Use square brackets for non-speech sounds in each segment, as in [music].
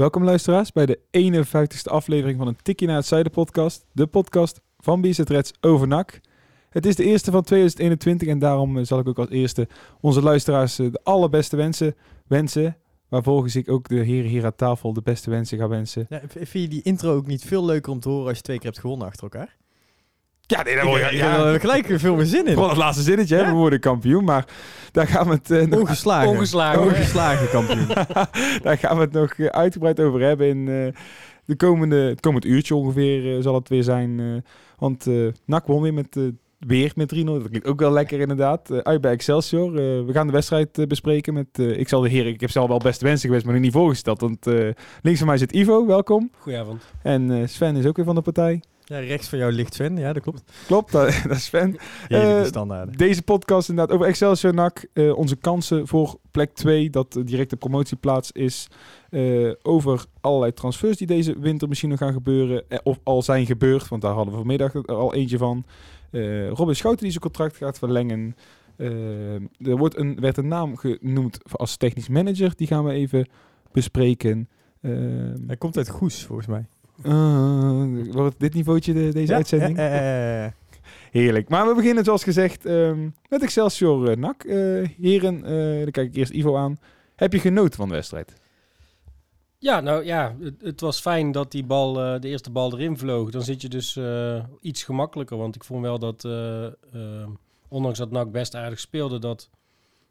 Welkom luisteraars bij de 51ste aflevering van een Tikkie naar het Zuiden podcast. De podcast van BZ Reds over NAC. Het is de eerste van 2021 en daarom eh, zal ik ook als eerste onze luisteraars eh, de allerbeste wensen wensen. Waarvolgens ik ook de heren hier aan tafel de beste wensen ga wensen. Ja, vind je die intro ook niet veel leuker om te horen als je twee keer hebt gewonnen achter elkaar? Ja, nee, ik heb er gelijk weer veel meer zin in. Gewoon het laatste zinnetje, hè? We worden kampioen, maar daar gaan we het, nog, Ongeslagen. Ongeslagen. Ongeslagen kampioen. [laughs] daar gaan we het nog eh, uitgebreid over hebben in eh, de komende, het komend uurtje ongeveer eh, zal het weer zijn. eh, want eh NAC won weer met, weer met 3-0. Dat klinkt ook wel lekker inderdaad. Uit bij Excelsior. Eh, we gaan de wedstrijd bespreken met, eh, ik zal de heren, ik heb zelf wel beste wensen geweest, maar nog niet voorgesteld. Want eh, links van mij zit Ivo, welkom. Goedenavond. En eh, Sven is ook weer van de partij. Ja, rechts van jou ligt Sven. Ja, dat klopt. Klopt, dat, [laughs] dat is Sven. Heerlijke Eh, standaarden. Deze podcast inderdaad over Excelsior NAC. eh, onze kansen voor plek 2, dat de directe promotieplaats is. eh, over allerlei transfers die deze winter misschien nog gaan gebeuren. of al zijn gebeurd, want daar hadden we vanmiddag er al eentje van. Robin Schouten die zijn contract gaat verlengen. Er wordt een, werd een naam genoemd als technisch manager. Die gaan we even bespreken. Hij komt uit Goes, volgens mij. Eh, wordt dit niveautje de, deze Ja, uitzending? ja, ja. Heerlijk. Maar we beginnen zoals gezegd ehm, met Excelsior eh, NAC. Eh, heren, eh, dan kijk ik eerst Ivo aan. Heb je genoten van de wedstrijd? Ja, nou ja, het, het was fijn dat die bal, eh, de eerste bal erin vloog. Dan zit je dus eh, iets gemakkelijker. Want ik vond wel dat, eh, eh, ondanks dat NAC best aardig speelde, dat...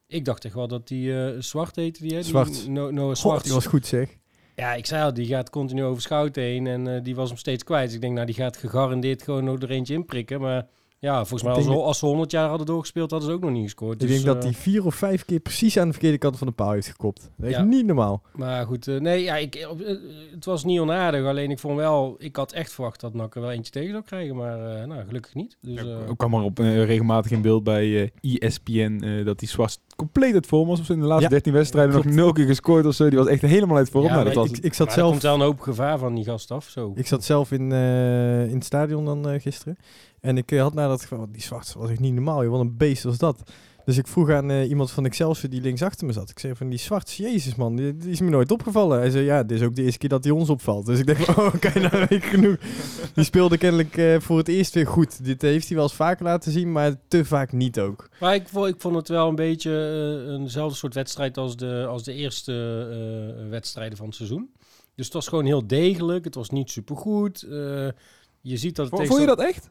Ik dacht echt wel dat die eh, Zwart heette die, hè? Die- Zwart. No, Noah God, Zwart. die was goed zeg. Ja, ik zei al, die gaat continu over Schouten heen en eh, die was hem steeds kwijt. Dus ik denk, nou, die gaat gegarandeerd gewoon nog er eentje inprikken. Maar ja, volgens mij als, als ze 100 jaar hadden doorgespeeld, hadden ze ook nog niet gescoord. Ik Dus, denk dat eh, hij vier of vijf keer precies aan de verkeerde kant van de paal heeft gekopt. Dat is Ja. niet normaal. Maar goed, eh, nee, ja, ik, eh, eh, het was niet onaardig. Alleen ik vond wel, ik had echt verwacht dat NAC er wel eentje tegen zou krijgen. Maar eh, nou, gelukkig niet. Dus, eh, Ik kwam er op eh, regelmatig in beeld bij eh ESPN eh, dat die Zwart compleet uit vorm was. Of in de laatste Ja, 13 wedstrijden nog nul keer gescoord of zo. Die was echt helemaal uit vorm. Ja, nou, dat was, Ik, ik zat maar er zelf... komt wel een hoop gevaar van die gast af. Zo. Ik zat zelf in, eh, in het stadion dan eh, gisteren. En ik eh, had na dat geval, die zwart was echt niet normaal. joh, Wat een beest was dat. Dus ik vroeg aan eh, iemand van Excelsior die links achter me zat. Ik zei van die zwart, jezus man, die, die is me nooit opgevallen. Hij zei ja, dit is ook de eerste keer dat hij ons opvalt. Dus ik dacht [laughs] van, oh oké, nou weet ik genoeg. Die speelde kennelijk eh, voor het eerst weer goed. Dit heeft hij wel eens vaker laten zien, maar te vaak niet ook. Maar ik, vond- ik vond het wel een beetje eh, eenzelfde soort wedstrijd als de, als de eerste eh, wedstrijden van het seizoen. Dus het was gewoon heel degelijk. Het was niet supergoed. Eh je ziet dat vond je dat echt?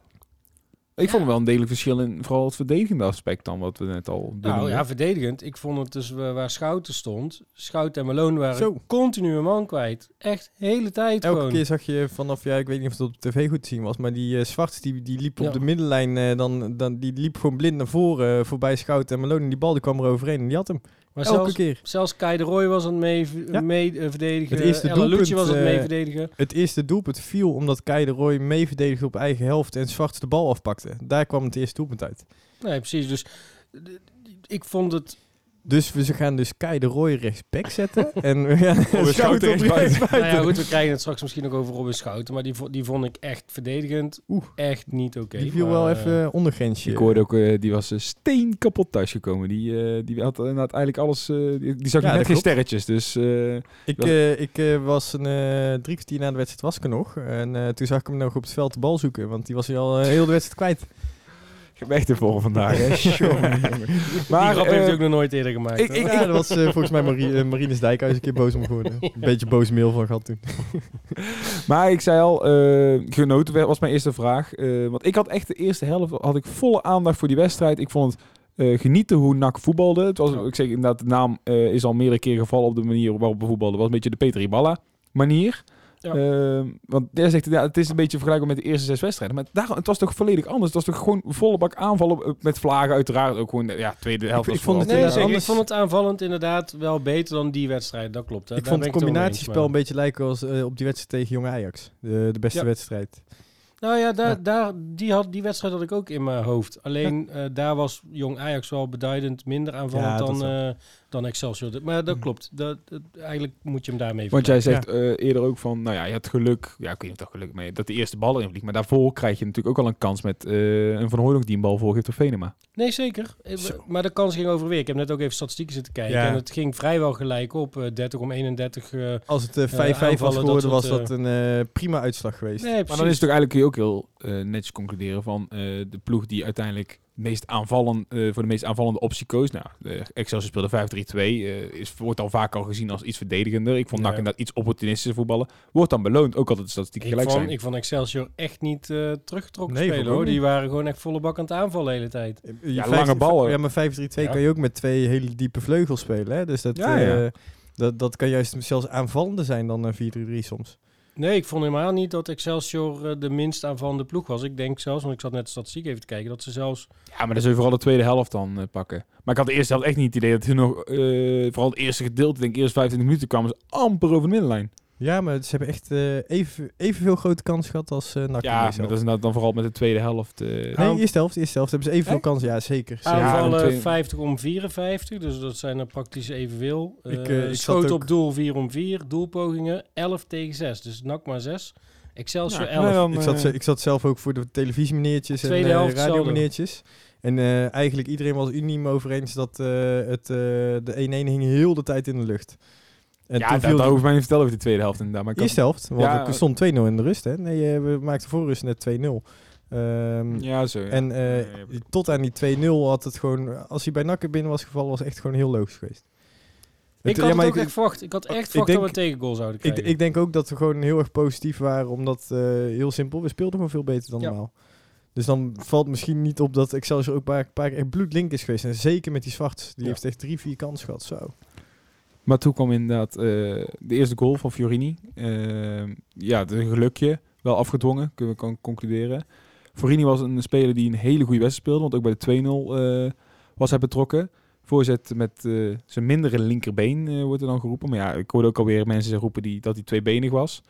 Ik vond er wel een degelijk verschil in vooral het verdedigende aspect dan, wat we net al Nou ja, verdedigend. Ik vond het dus wa- waar Schouten stond. Schouten en Malone waren Zo. continu een man kwijt. Echt de hele tijd Elke gewoon. keer zag je vanaf, ja, ik weet niet of het op tv goed te zien was, maar die Zwarts die, die liep Ja. op de middenlijn, eh, dan, dan, die liep gewoon blind naar voren, eh, voorbij Schouten en Malone. En die bal die kwam er overheen en die had hem. Maar Elke zelfs, keer. zelfs Kai de Roy was aan het mee, Ja. mee eh, verdedigen. Het eerste doelpunt, was aan het mee eh, verdedigen. Het eerste doelpunt viel omdat Kei de Roy mee verdedigde op eigen helft en Zwarts de bal afpakte. Daar kwam het eerste doelpunt uit. Nee, precies. Dus ik vond het... Dus we gaan dus Kei de Roy rechtsback [laughs] zetten en we gaan [laughs] Schouten Schouten op. Nou ja, goed, we krijgen het straks misschien ook over Robin Schouten. Maar die, vo- die vond ik echt verdedigend. Oeh. Echt niet oké. Die viel Maar, wel eh, even ondergrensje. Ik hoorde ook, eh, die was eh, steen kapot thuisgekomen. Die, eh, die had inderdaad eigenlijk alles, eh, die, die zag Ja, net geen sterretjes. Dus eh, Ik, eh, ik eh, was een eh, drie kwartier na de wedstrijd was ik er nog. En eh, toen zag ik hem nog op het veld de bal zoeken. Want die was hij al heel de wedstrijd kwijt. In vorm vandaag. hè. [laughs] Die maar grap heeft hij eh, ook nog nooit eerder gemaakt. ik- ik- ja, dat was eh, volgens mij Marie, eh, Marines Dijkhuis een keer boos om geworden. [laughs] Een beetje boos mail van gehad toen. [laughs] Maar ik zei al, eh, genoten werd- was mijn eerste vraag. Eh, want ik had echt de eerste helft, had ik volle aandacht voor die wedstrijd. Ik vond het eh, genieten hoe NAC voetbalde. Het was. Ik zeg inderdaad, de naam eh, is al meerdere keren gevallen op de manier waarop we voetbalden. Het was een beetje de Peter Iballa manier. Ja. Ehm, want daar zegt hij, ja, het is een beetje vergelijkbaar met de eerste zes wedstrijden. Maar daar, het was toch volledig anders. Het was toch gewoon volle bak aanvallen eh, met vlagen uiteraard. Ook gewoon, ja, tweede helft Ik- vond het Nee. Ik vond het aanvallend inderdaad wel beter dan die wedstrijd. Dat klopt. hè. Ik Daar vond het combinatiespel een beetje lijken als eh, op die wedstrijd tegen Jonge Ajax. De, de beste Ja. wedstrijd. Nou ja, daar, Ja. Daar, die, had, die wedstrijd had ik ook in mijn hoofd. Alleen eh, daar was Jong Ajax wel beduidend minder aanvallend Ja, dan. Dan Excelsior. Maar dat Mhm. klopt. Dat, dat- eigenlijk moet je hem daarmee Want jij zegt eh, eerder ook van, nou ja, je hebt geluk. Ja, ik weet niet of dat geluk mee dat de eerste bal erin vliegt. Maar daarvoor krijg je natuurlijk ook al een kans met eh, een Van Hooydonk die een bal voorgeeft op Venema. Nee, zeker. Eh, Zo. Maar de kans ging over weer. Ik heb net ook even statistieken zitten kijken. Ja. En het ging vrijwel gelijk op. eh, 30 om 31. eh, Als het eh, 5-5 was geworden, was dat een eh, prima uitslag geweest. nee, Maar dan is het toch eigenlijk kun je ook heel eh, netjes concluderen van eh, de ploeg die uiteindelijk het meest aanvallen, eh, voor de meest aanvallende optie koos. Nou, de Excelsior speelde 5-3-2. eh, is, wordt al vaak al gezien als iets verdedigender. Ik vond Ja. NAC inderdaad iets opportunistischer voetballen. Wordt dan beloond, ook altijd de statistieken ik gelijk vond, zijn. ik vond Excelsior echt niet eh, teruggetrokken Nee, spelen hoor. Die waren gewoon echt volle bak aan het aanvallen de hele tijd. Je Ja, vijf- lange ballen. Ja, maar 5-3-2 Ja. kan je ook met twee hele diepe vleugels spelen. Hè? Dus dat, Ja, ja. eh, dat, dat kan juist zelfs aanvallender zijn dan een 4-3-3 soms. Nee, ik vond helemaal niet dat Excelsior eh, de minst aanvallende ploeg was. Ik denk zelfs, want ik zat net de statistiek even te kijken, dat ze zelfs... Ja, maar dan zul je vooral de tweede helft dan eh, pakken. Maar ik had de eerste helft echt niet het idee dat hun nog, eh, vooral het eerste gedeelte, denk ik, eerst 25 minuten kwamen ze amper over de middenlijn. Ja, maar ze hebben echt eh, even, evenveel grote kans gehad als uh, NAC. Ja, maar dat is dan vooral met de tweede helft. eh, Nee, Aan- eerste helft, eerste helft hebben ze evenveel kans. Ja, zeker. Aanvallen de tweede- 50 om 54, dus dat zijn er praktisch evenveel. Ik, Ik, eh, schoot ook- op doel 4 om 4, doelpogingen 11 tegen 6. Dus NAC maar 6. Excelsior Ja, 11. nee, dan, ik, zat, ik zat zelf ook voor de televisiemeneertjes en Tweede uh, helft radiomeneertjes. En eh, eigenlijk iedereen was uniem over eens dat eh, het, eh, de 1-1 hing heel de tijd in de lucht. En ja, toen dat, viel dat hoeft mij niet te vertellen over de tweede helft inderdaad. Maar ik eerste helft, want Ja, er stond 2-0 in de rust. Hè? Nee, eh, we maakten voor rust net 2-0. Ehm, ja, zo. ja. En eh, Ja, ja, ja. tot aan die 2-0 had het gewoon... Als hij bij Nakken binnen was gevallen, was het echt gewoon heel logisch geweest. ik had ja, het ook ik- echt verwacht. Ik had echt ik verwacht denk- dat we een tegengoal zouden Ik, krijgen. ik denk ook dat we gewoon heel erg positief waren, omdat eh, heel simpel, we speelden gewoon veel beter dan Ja. normaal. Dus dan valt misschien niet op dat Excelsior ook een paar, paar keer echt bloedlink is geweest. En zeker met die zwart. Die Ja. heeft echt drie, vier kansen gehad. Zo. Maar toen kwam inderdaad eh, de eerste goal van Fiorini. Eh, ja, het is een gelukje. Wel afgedwongen, kunnen we kan concluderen. Fiorini was een speler die een hele goede wedstrijd speelde. Want ook bij de 2-0 eh, was hij betrokken. Voorzet met eh, zijn mindere linkerbeen eh, wordt er dan geroepen. Maar ja, ik hoorde ook alweer mensen roepen die, dat hij tweebenig was.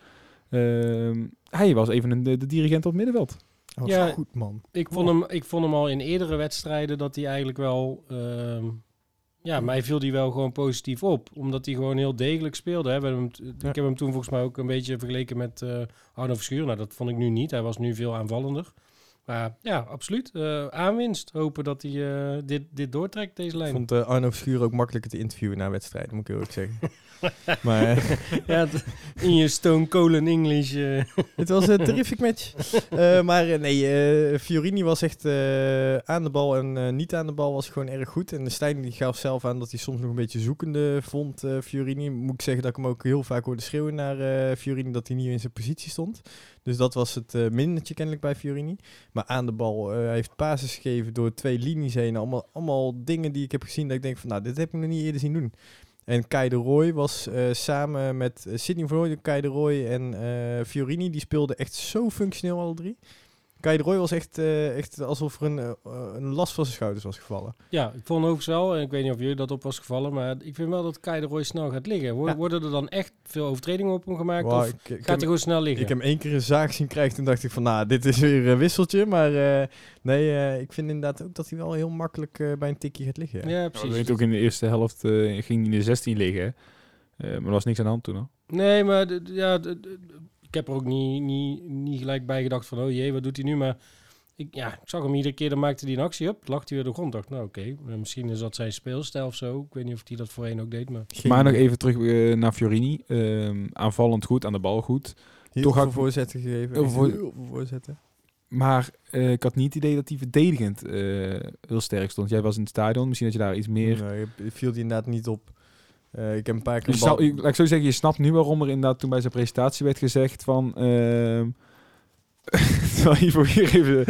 Ehm, hij was even een, de, de dirigent op het middenveld. Dat was Ja. goed, man. Ik vond, hem, ik vond hem al in eerdere wedstrijden dat hij eigenlijk wel... ehm, ja, mij viel hij wel gewoon positief op. Omdat hij gewoon heel degelijk speelde. Hè. We hebben hem t- Ja. Ik heb hem toen volgens mij ook een beetje vergeleken met eh Arno Verschuur. Nou, dat vond ik nu niet. Hij was nu veel aanvallender. Maar ja, absoluut. Eh, aanwinst. Hopen dat hij eh, dit, dit doortrekt, deze Ik lijn. vond eh, Arno Verschuur ook makkelijker te interviewen na wedstrijden, moet ik eerlijk zeggen. [laughs] [laughs] maar eh, ja, in je Stone Cold English. eh. [laughs] het was een terrific match. Eh, maar nee, Fiorini was echt aan de bal en niet aan de bal was gewoon erg goed. En de Stijn die gaf zelf aan dat hij soms nog een beetje zoekende vond, Fiorini. Moet ik zeggen dat ik hem ook heel vaak hoorde schreeuwen naar Fiorini dat hij niet in zijn positie stond. Dus dat was het eh mindertje kennelijk bij Fiorini. Maar aan de bal, hij heeft basis gegeven door twee linies heen. Allemaal, allemaal dingen die ik heb gezien dat ik denk van, nou, dit heb ik nog niet eerder zien doen. En Kai de Roy was eh, samen met eh, Sidney Rooij, Kai de Roy en eh, Fiorini, die speelden echt zo functioneel alle drie. Kai de Roy was echt, eh, echt alsof er een, eh, een last van zijn schouders was gevallen. Ja, ik vond overigens wel, en ik weet niet of jullie dat op was gevallen, maar ik vind wel dat Kai de Roy snel gaat liggen. Ja. Worden er dan echt veel overtredingen op hem gemaakt of ik, ik gaat hij gewoon snel liggen? ik heb hem één keer een zaak zien krijgen, toen dacht ik van, nou, dit is weer een wisseltje. Maar eh, nee, eh, ik vind inderdaad ook dat hij wel heel makkelijk bij een tikje gaat liggen. Ja. precies. we weten ook in de eerste helft eh, ging hij in de 16 liggen. Eh, maar er was niks aan de hand toen. Hoor. Nee, maar ja, ik heb er ook niet, niet, niet gelijk bij gedacht van, oh jee, wat doet hij nu? Maar ik, ja, ik zag hem iedere keer, dan maakte hij een actie op, lag hij weer de grond. dacht, nou oké, eh, misschien is dat zijn speelstijl of zo. Ik weet niet of hij dat voorheen ook deed, maar... Geen Maar nog even terug eh, naar Fiorini. Ehm, aanvallend goed, aan de bal goed. heel toch had ik- voorzetten gegeven. Heel veel voorzetten. Maar eh, ik had niet het idee dat hij verdedigend eh, heel sterk stond. Jij was in het stadion, misschien dat je daar iets meer... Nee, het viel die inderdaad niet op. Eh, ik heb een paar keer Je snap, laat ik zo zeggen, je snapt nu waarom er inderdaad toen bij zijn presentatie werd gezegd van... ehm, [laughs] Terwijl Ivo hier even...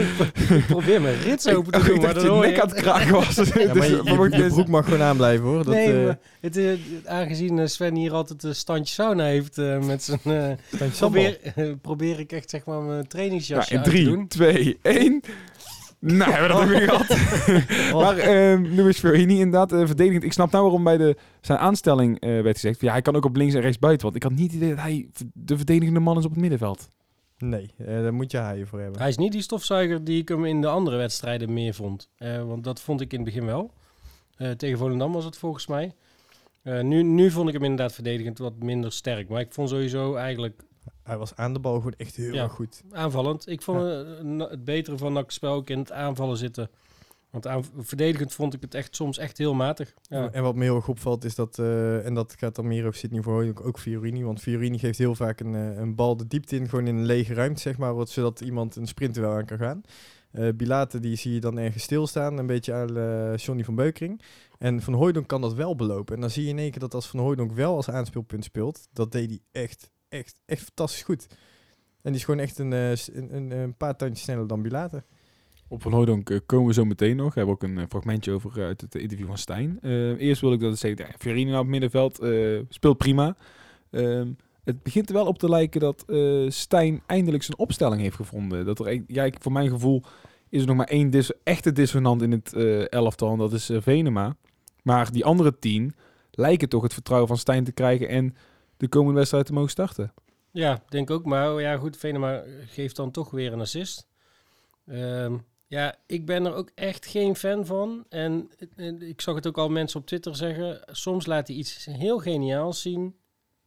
Ik probeer mijn rits open te doen, ik maar dacht dan je hoor nek je... aan het kraken was. [laughs] Ja, maar [laughs] je, Dus, je, je niet- broek mag gewoon aanblijven hoor. Dat, nee, eh, maar het, eh, aangezien Sven hier altijd een standje sauna heeft eh, met zijn... eh, probeer, probeer ik echt zeg maar mijn Nou, trainingsjasje in uit te 3, doen. 2, 1... Nou, hebben we dat ook weer gehad. [laughs] Maar ehm nu is Fiorini inderdaad eh, verdedigend. Ik snap nou waarom bij de, zijn aanstelling eh, werd gezegd... Ja, hij kan ook op links en rechts buiten. Want ik had niet het idee dat hij de verdedigende man is op het middenveld. Nee, eh, daar moet je haaien voor hebben. Hij is niet die stofzuiger die ik hem in de andere wedstrijden meer vond. Eh, want dat vond ik in het begin wel. Eh, tegen Volendam was het volgens mij. Eh, nu, nu vond ik hem inderdaad verdedigend wat minder sterk. Maar ik vond sowieso eigenlijk Hij was aan de bal gewoon echt heel Ja. erg goed. aanvallend. Ik vond eh, het betere van dat spel ook in het aanvallen zitten. Want aan, verdedigend vond ik het echt soms echt heel matig. Ja. En wat me heel erg opvalt is dat, eh, en dat gaat dan meer over Sydney voor ook, ook Fiorini. Want Fiorini geeft heel vaak een, eh, een bal de diepte in, gewoon in een lege ruimte, zeg maar, zodat iemand een sprinter wel aan kan gaan. Eh Bilate, die zie je dan ergens stilstaan, een beetje aan eh Johnny van Beukering. En Van Hooijdonk kan dat wel belopen. En dan zie je in één keer dat als Van Hooijdonk wel als aanspeelpunt speelt, dat deed hij echt, echt, echt fantastisch goed. En die is gewoon echt een, eh, een, een, paar tandjes sneller dan Bilate. Op Van Hooydonk eh, komen we zo meteen nog. We hebben ook een eh, fragmentje over uit het interview van Stijn. Eerst wil ik dat zeggen, ja, Fiorini nou op het middenveld speelt prima. Ehm, het begint er wel op te lijken dat Stijn eindelijk zijn opstelling heeft gevonden. Dat er, ja, ik- voor mijn gevoel is er nog maar één echte dissonant in het elftal en dat is Venema. Maar die andere tien lijken toch het vertrouwen van Stijn te krijgen en de komende wedstrijd te mogen starten. Ja, denk ook. Maar oh ja, goed, Venema geeft dan toch weer een assist. Ehm, ja, ik ben er ook echt geen fan van. En, en ik zag het ook al mensen op Twitter zeggen. Soms laat hij iets heel geniaals zien.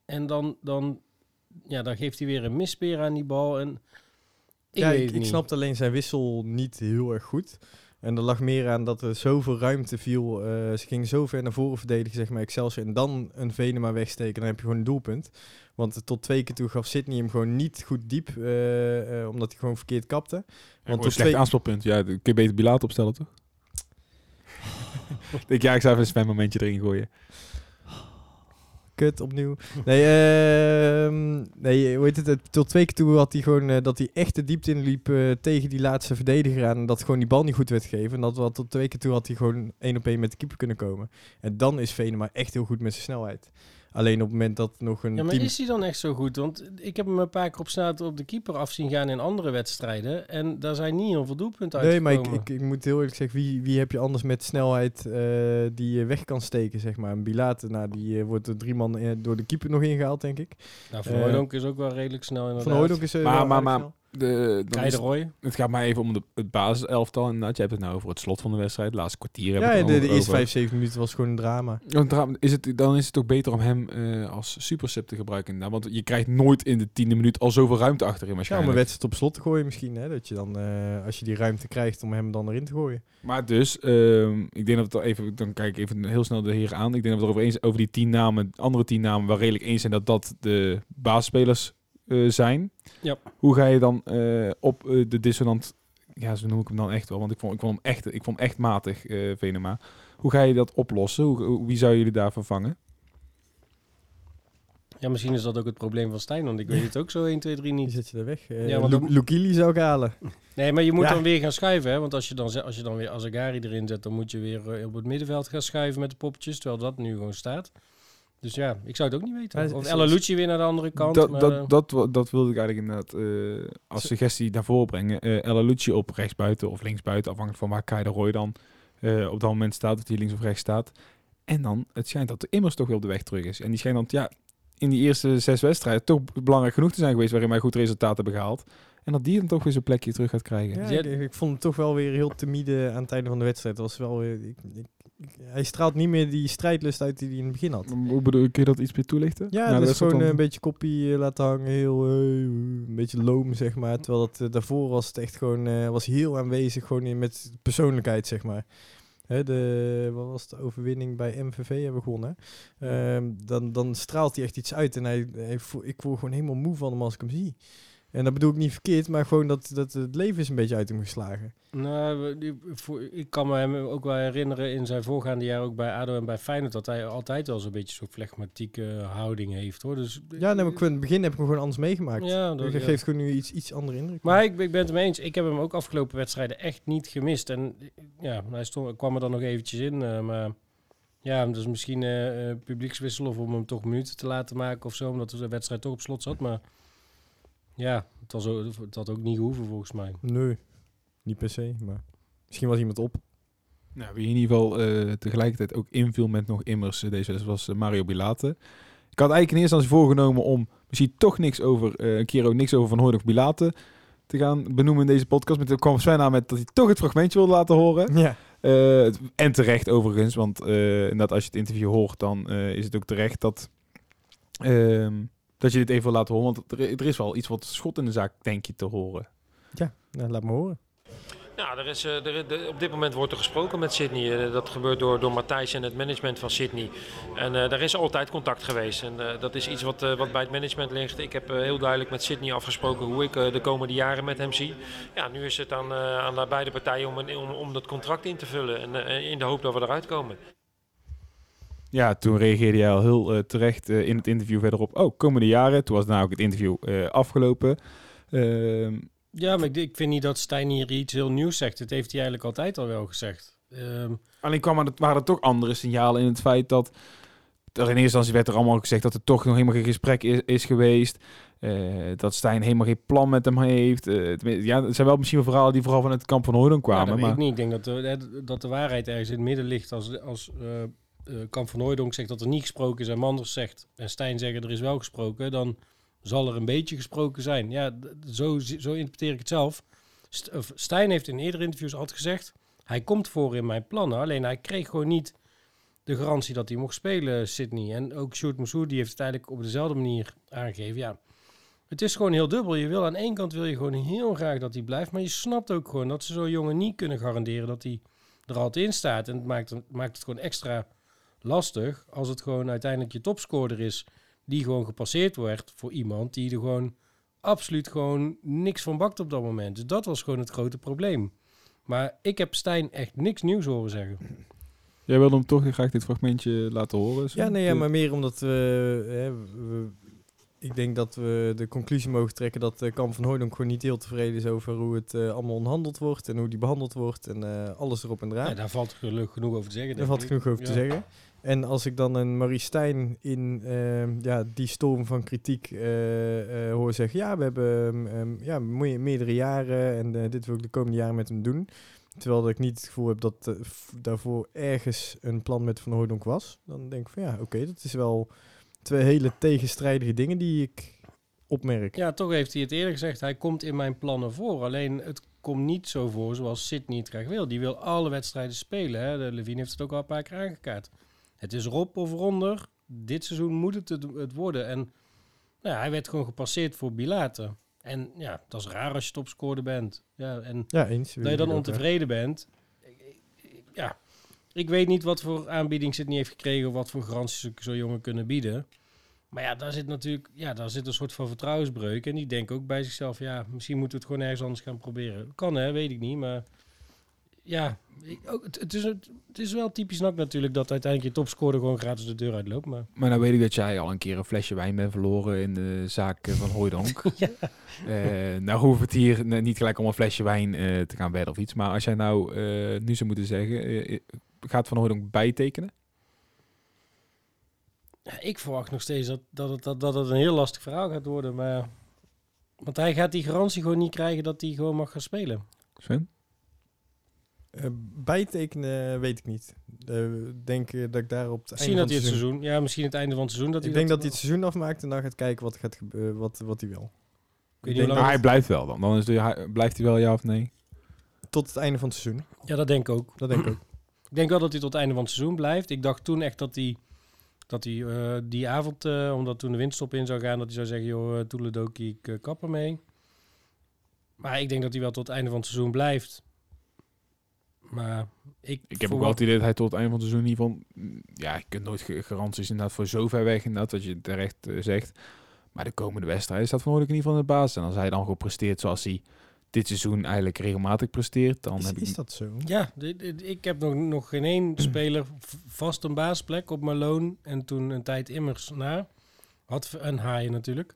En dan, dan, ja, dan geeft hij weer een mispeer aan die bal. En ik ja, weet ik, snapte alleen zijn wissel niet heel erg goed. En er lag meer aan dat er zoveel ruimte viel. Eh, ze gingen zo ver naar voren verdedigen, zeg maar, Excelsior. En dan een Venema wegsteken, dan heb je gewoon een doelpunt. Want tot twee keer toe gaf Sydney hem gewoon niet goed diep, eh, eh, omdat hij gewoon verkeerd kapte. Want tot slecht twee, aanspelpunt. Ja, kun je beter Bilaat opstellen, toch? [laughs] ik ja, ik zou even een momentje erin gooien. Opnieuw. Nee, ehm nee, hoe heet het? Tot twee keer toe had hij gewoon eh, dat hij echt de diepte inliep eh, tegen die laatste verdediger aan. En dat gewoon die bal niet goed werd gegeven. En dat wat tot twee keer toe had hij gewoon één op één met de keeper kunnen komen. En dan is Venema echt heel goed met zijn snelheid. Alleen op het moment dat nog een Ja, maar team... is hij dan echt zo goed? Want ik heb hem een paar keer op snelheid op de keeper af zien gaan in andere wedstrijden. En daar zijn niet heel veel doelpunten Nee, maar ik, ik, ik moet heel eerlijk zeggen, wie, wie heb je anders met snelheid eh, die je weg kan steken, zeg maar. Een Bilate, nou, die eh, wordt door drie man eh, door de keeper nog ingehaald, denk ik. nou, Van Hooijdonk is ook wel redelijk snel inderdaad. Van Hooijdonk is... Maar- wel maar- maar- snel. De, dan is- Keideroy. het gaat maar even om de, het basiselftal. Inderdaad, je hebt het nou over het slot van de wedstrijd. Het laatste kwartier heb Ja, de, de over- eerste over. vijf, zeven minuten was gewoon een drama. Dan dra- Is het, dan is het toch beter om hem eh, als supersub te gebruiken. inderdaad. Want je krijgt nooit in de tiende minuut al zoveel ruimte achterin Ja, om waarschijnlijk. een wedstrijd op slot te gooien misschien. Hè? Dat je dan, eh, als je die ruimte krijgt, om hem dan erin te gooien. Maar dus, ehm, ik denk dat we het even, dan kijk ik even heel snel de heren aan. Ik denk dat we het erover eens over die tien namen, andere tien namen, waar redelijk eens zijn dat dat de basisspelers eh, zijn. Ja. Hoe ga je dan eh, op eh, de dissonant, ja, zo noem ik hem dan echt wel, want ik vond, ik vond hem echt, ik vond hem echt matig, eh Venema. Hoe ga je dat oplossen? Hoe, hoe- wie zou jullie daar vervangen? Ja, misschien is dat ook het probleem van Stijn, want ik weet het ook zo 1, 2, 3 Die niet. zet je er weg. Eh Ja, want Lukili zou ik halen. Nee, maar je moet Ja. dan weer gaan schuiven, hè? Want als je dan, ze- als je dan weer Azagari erin zet, dan moet je weer op het middenveld gaan schuiven met de poppetjes, terwijl dat nu gewoon staat. Dus ja, ik zou het ook niet weten. Maar Of Lucci weer naar de andere kant. dat, maar, dat, eh, dat, dat wilde ik eigenlijk inderdaad eh, als suggestie naar voren brengen. Eh Ella Lucci op rechtsbuiten of linksbuiten, afhankelijk van waar Kai de Roy dan eh, op dat moment staat, of die links of rechts staat. En dan, het schijnt dat de immers toch weer op de weg terug is. En die schijnt dan, ja, in die eerste zes wedstrijden toch belangrijk genoeg te zijn geweest waarin wij goed resultaat hebben gehaald. En dat die dan toch weer zijn plekje terug gaat krijgen. Ja, ik, ik vond hem toch wel weer heel timide aan het einde van de wedstrijd. Dat was wel weer, ik- hij straalt niet meer die strijdlust uit die hij in het begin had. Hoe bedoel, kun je dat iets meer toelichten? Ja, Nou, dat is gewoon dan- een beetje koppie eh, laten hangen, heel eh, een beetje loom zeg maar. Terwijl dat, eh, daarvoor was het echt gewoon, eh, was heel aanwezig gewoon in, met persoonlijkheid zeg maar. Hè, de, wat was de overwinning bij MVV hebben gewonnen. Ehm, dan, dan straalt hij echt iets uit en hij, ik word gewoon helemaal moe van hem als ik hem zie. En dat bedoel ik niet verkeerd, maar gewoon dat, dat het leven is een beetje uit hem geslagen. Nou, ik kan me hem ook wel herinneren in zijn voorgaande jaar ook bij ADO en bij Feyenoord... dat hij altijd wel zo'n beetje zo'n flegmatieke houding heeft, hoor. Dus, Ja, nee, maar in het begin heb ik hem gewoon anders meegemaakt. Ja, dat ja. geeft gewoon nu iets, iets andere indruk. Maar ik, ik ben het ermee eens. Ik heb hem ook afgelopen wedstrijden echt niet gemist. En ja, hij stond, kwam er dan nog eventjes in. eh, maar ja, dus misschien eh eh, publiekswissel of om hem toch minuten te laten maken of zo. Omdat de wedstrijd toch op slot zat. Maar ja, het, was ook, het had ook niet gehoeven volgens mij. Nee, niet per se, maar misschien was iemand op. Nou, wie in ieder geval eh, tegelijkertijd ook inviel met nog immers eh, deze was eh, Mario Bilate. Ik had eigenlijk in eerste instantie voorgenomen om misschien toch niks over, eh, een keer ook niks over Van Hooydonk Bilate te gaan benoemen in deze podcast. Maar toen kwam Sven aan met dat hij toch het fragmentje wilde laten horen. Ja, Eh, en terecht overigens, want eh inderdaad als je het interview hoort, dan eh, is het ook terecht dat, ehm, dat je dit even wil laten horen. Want er, er is wel iets wat schot in de zaak, denk je, te horen. ja nou, laat me horen. Ja, er is, eh, er, de- op dit moment wordt er gesproken met Sydney. Eh, dat gebeurt door, door Matthijs en het management van Sydney. En eh daar is altijd contact geweest. En eh, dat is iets wat, eh, wat bij het management ligt. Ik heb heel duidelijk met Sydney afgesproken hoe ik de komende jaren met hem zie. Ja, nu is het aan, eh, aan de beide partijen om, een, om, om dat contract in te vullen. En eh, in de hoop dat we eruit komen. Ja, toen reageerde jij al heel eh, terecht eh, in het interview verderop. Oh, komende jaren. Toen was nou ook het interview eh, afgelopen. Ehm, Ja, maar ik, ik vind niet dat Stijn hier iets heel nieuws zegt. Dat heeft hij eigenlijk altijd al wel gezegd. Ehm, alleen kwam er, waren er toch andere signalen in het feit dat... Er in eerste instantie werd er allemaal gezegd dat er toch nog helemaal geen gesprek is, is geweest. dat Stijn helemaal geen plan met hem heeft. ja, het zijn wel misschien wel verhalen die vooral van het kamp van Hooydonk Ja, kwamen. dat weet maar ik niet. Ik denk dat de, dat de waarheid ergens in het midden ligt. Als, als eh, Kamp van Hooijdonk zegt dat er niet gesproken is en Manders zegt en Stijn zeggen er is wel gesproken, dan zal er een beetje gesproken zijn. Ja, zo, zo interpreteer ik het zelf. Stijn heeft in eerdere interviews altijd gezegd, hij komt voor in mijn plannen. Alleen hij kreeg gewoon niet de garantie dat hij mocht spelen, Sydney. En ook Sjoerd Moussou, die heeft het op dezelfde manier aangegeven. Ja, het is gewoon heel dubbel. Je wil aan één kant wil je gewoon heel graag dat hij blijft, maar je snapt ook gewoon dat ze zo'n jongen niet kunnen garanderen dat hij er altijd in staat. En het maakt, het maakt het gewoon extra lastig als het gewoon uiteindelijk je topscorer is die gewoon gepasseerd wordt voor iemand die er gewoon absoluut gewoon niks van bakt op dat moment. Dus dat was gewoon het grote probleem. Maar ik heb Stijn echt niks nieuws horen zeggen. jij wilde hem toch graag dit fragmentje laten horen. Sven? Ja, nee, ja, maar meer omdat we, hè, we- Ik denk dat we de conclusie mogen trekken dat uh, Kamp van Hooydonk gewoon niet heel tevreden is over hoe het eh, allemaal onderhandeld wordt en hoe die behandeld wordt en eh, alles erop en eraan. Ja, daar valt gelukkig genoeg over te zeggen. Daar valt ik. genoeg over te zeggen. En als ik dan een Marie Stijn in ehm, ja, die storm van kritiek eh, hoor zeggen... ja, we hebben ehm, ja, me- meerdere jaren en eh, dit wil ik de komende jaren met hem doen... Terwijl ik niet het gevoel heb dat daarvoor ergens een plan met Van Hooydonk was. Dan denk ik van ja, oké, dat is wel twee hele tegenstrijdige dingen die ik opmerk. Ja, toch heeft hij het eerder gezegd. Hij komt in mijn plannen voor. Alleen het komt niet zo voor zoals Sydney het graag wil. Die wil alle wedstrijden spelen. Hè. De Levine heeft het ook al een paar keer aangekaart. Het is erop of eronder. Dit seizoen moet het het, het worden. En nou ja, hij werd gewoon gepasseerd voor Bilate. En ja, dat is raar als je topscorer bent. Ja, en Ja, eens. dat je dan ontevreden bent. Ja, ik weet niet wat voor aanbieding Sydney heeft gekregen... of wat voor garanties ze zo'n jongen kunnen bieden. Maar ja, daar zit natuurlijk ja, daar zit een soort van vertrouwensbreuk. En die denken ook bij zichzelf... ja, misschien moeten we het gewoon ergens anders gaan proberen. Kan hè, weet ik niet, maar... Ja, ook, het, het, is, het, is wel typisch nak natuurlijk... dat uiteindelijk je topscorer gewoon gratis de deur uitloopt. Maar Maar nou weet ik dat jij al een keer een flesje wijn bent verloren in de zaak eh, van Hooydonk. [laughs] ja. Eh, nou hoeft het hier niet gelijk om een flesje wijn eh, te gaan wedden of iets. Maar als jij nou nu zou moeten zeggen, gaat Van Hooydonk bijtekenen? Ja, ik verwacht nog steeds dat, dat, het, dat, dat het een heel lastig verhaal gaat worden. Maar, want hij gaat die garantie gewoon niet krijgen dat hij gewoon mag gaan spelen. Sven? Eh, bijtekenen weet ik niet. Eh, Ik denk eh, dat ik daar op het Misschien einde dat van hij het seizoen... seizoen... Ja, misschien het einde van het seizoen. Dat Ik hij denk dat hij het seizoen afmaakt en dan gaat kijken wat, gaat gebeuren, wat, wat hij wil. Ik denk Maar hij blijft wel dan. Dan is de, hij- blijft hij wel ja of nee? Tot het einde van het seizoen. Ja, dat denk ik ook. Dat denk ik ook. [clears throat] Ik denk wel dat hij tot het einde van het seizoen blijft. Ik dacht toen echt dat hij, dat hij eh, die avond, eh, omdat toen de windstop in zou gaan, dat hij zou zeggen, joh, uh, Toeledoki, ik uh, kap ermee. Maar ik denk dat hij wel tot het einde van het seizoen blijft. Maar ik... Ik heb ook wel het idee dat hij tot het einde van het seizoen in ieder geval... mm, Ja, je kunt nooit garanties inderdaad voor zo ver weg inderdaad, dat je terecht eh, zegt. Maar de komende wedstrijd staat Van Hooydonk in ieder geval in de basis. En als hij dan gewoon presteert zoals hij dit seizoen eigenlijk regelmatig presteert, dan Is, heb ik... is dat zo? Ja, ik heb nog, nog geen één [clears throat] speler vast een baasplek op mijn loon. En toen een tijd immers na. Had een haaien natuurlijk.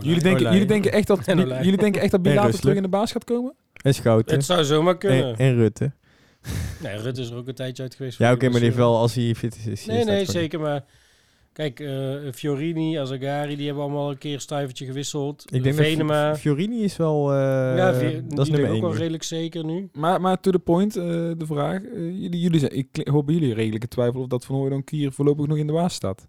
Jullie denken, [laughs] jullie, denken echt dat, jullie denken echt dat Bilater terug in de baas gaat komen? En Schouten. Het zou zomaar kunnen. En, en Rutte. Nee, Rutte is er ook een tijdje uit geweest. Ja, oké, maar die heeft wel, als hij fit is... is Nee, nee, zeker. Maar kijk, eh, Fiorini, Azagari, die hebben allemaal een keer stuivertje gewisseld. Ik denk dat Venema. Fi- Fiorini is wel... eh, ja, Vi- dat is nummer ligt ook wel nu. redelijk zeker nu. Maar, maar to the point, eh, de vraag. jullie, jullie zijn, ik hoor bij jullie redelijke twijfel of dat Van Hooydonk hier voorlopig nog in de baas staat.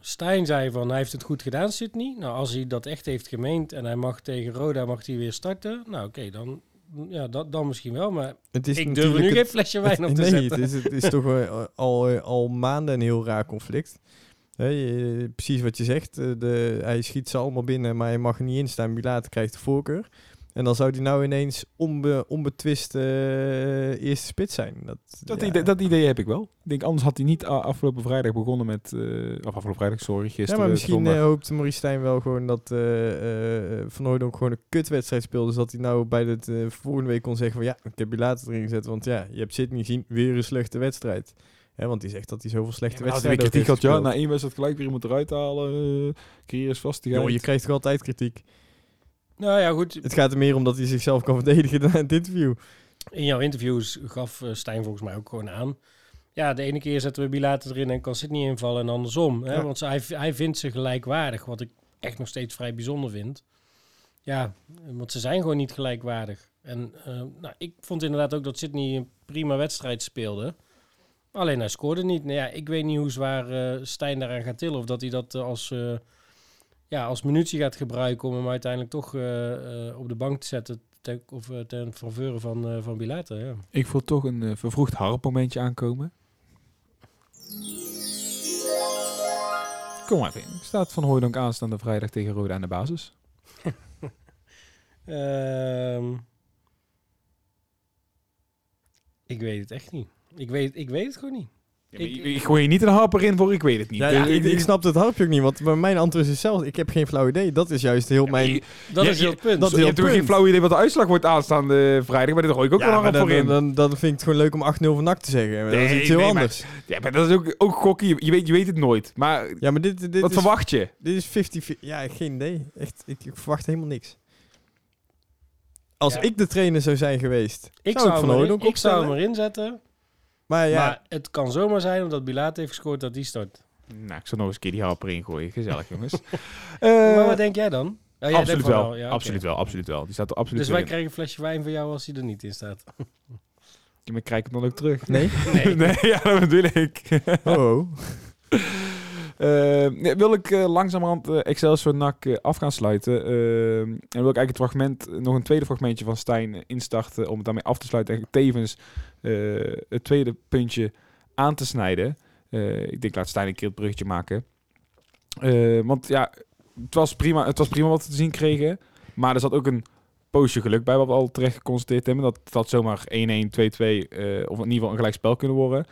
Stijn zei van, hij heeft het goed gedaan, Sydney. Nou, als hij dat echt heeft gemeend en hij mag tegen Roda mag hij weer starten. Nou, oké, dan, ja, dat, dan misschien wel. Maar Het is ik durf nu het- geen flesje wijn op [laughs] te nee, zetten. Het is, het is toch eh, al, al maanden een heel raar conflict. Precies wat je zegt. eh, De, hij schiet ze allemaal binnen, maar hij mag er niet in staan. Bilater krijgt de voorkeur. En dan zou hij nou ineens onbe, onbetwist eh, eerste spits zijn. Dat, Dat, ja. idee, dat idee heb ik wel. Ik denk, anders had hij niet afgelopen vrijdag begonnen met... eh, of afgelopen vrijdag, sorry, Ja, gisteren. maar misschien zondag. eh, hoopt Maurice Stijn wel gewoon dat eh, eh, Van Hooydonk gewoon een kutwedstrijd speelde. Zodat hij nou bij de eh, volgende week kon zeggen van ja, ik heb je later erin gezet. Want ja, je hebt Sydney gezien, weer een slechte wedstrijd. Hè, want hij zegt dat hij zoveel slechte Ja, wedstrijden ook kritiek heeft had, ja, na één wedstrijd gelijk weer iemand eruit halen. Uh, carrière is vastigheid. Joh, je krijgt toch altijd kritiek. Nou ja, goed. Het gaat er meer om dat hij zichzelf kan verdedigen dan in het interview. In jouw interviews gaf eh, Stijn volgens mij ook gewoon aan. Ja, de ene keer zetten we Bilater erin en kan Sydney invallen en andersom. Hè? Ja. Want hij, hij vindt ze gelijkwaardig, wat ik echt nog steeds vrij bijzonder vind. Ja, want ze zijn gewoon niet gelijkwaardig. En eh, nou, ik vond inderdaad ook dat Sydney een prima wedstrijd speelde. Alleen hij scoorde niet. Nou ja, ik weet niet hoe zwaar eh, Stijn daaraan gaat tillen. Of dat hij dat als, ja, als munitie gaat gebruiken om hem uiteindelijk toch eh, eh, op de bank te zetten. Ten, of eh, ten faveur van, van Bilater, ja. Ik voel toch een vervroegd harpmomentje aankomen. Kom maar even in. Staat Van Hooydonk aanstaande vrijdag tegen Roda aan de basis? [laughs] Ehm, ik weet het echt niet. Ik weet, ik weet het gewoon niet. Ik, Ik- ik gooi je niet een harper in voor ik weet het niet. Ja, Eh, ik, ik snap het harpje ook niet, want bij mijn antwoord is zelf, ik heb geen flauw idee. Dat is juist heel mijn... je- Dat Ja, is heel het punt. dat- je hebt toch geen flauw idee wat de uitslag wordt aanstaande vrijdag, maar dit gooi ik ook Ja, wel een harper dan, in. dan, dan vind ik het gewoon leuk om 8-0 van NAC te zeggen. dat is iets heel nee, maar- anders. Ja, maar dat is ook, ook gokken. Je, je weet, je weet het nooit. Maar Ja, maar dit, dit wat is... verwacht je? Dit is 50... Ja, geen idee. Echt, ik, ik verwacht helemaal niks. Als Ja. ik de trainer zou zijn geweest, ik zou zou, ik Van Hooydonk ik zou hem erin zetten. Maar ja, Maar het kan zomaar zijn omdat Bilater heeft gescoord dat die start. Nou, ik zal nog eens een keer die harper ingooien. Gezellig, jongens. [laughs] maar Eh, wat denk jij dan? Oh, absoluut wel. ja, absoluut wel. Absoluut wel. Die staat er absoluut Dus wij in. krijgen een flesje wijn van jou als hij er niet in staat. [laughs] Ja, maar krijg ik hem dan ook terug? nee. [laughs] Nee. nee, ja, dat bedoel ik. Oh, oh. Eh, nee, wil ik eh, langzamerhand eh, Excelsior NAC af gaan sluiten. En wil ik eigenlijk het fragment, nog een tweede fragmentje van Stijn instarten om het daarmee af te sluiten. En tevens het tweede puntje aan te snijden. Eh, ik denk laat Stijn een keer het bruggetje maken. Eh, want ja, het was, prima, het was prima wat we te zien kregen. Maar er zat ook een poosje geluk bij, wat we al terecht geconstateerd hebben. Dat dat zomaar 1-1, 2-2 eh, of in ieder geval een gelijk spel kunnen worden.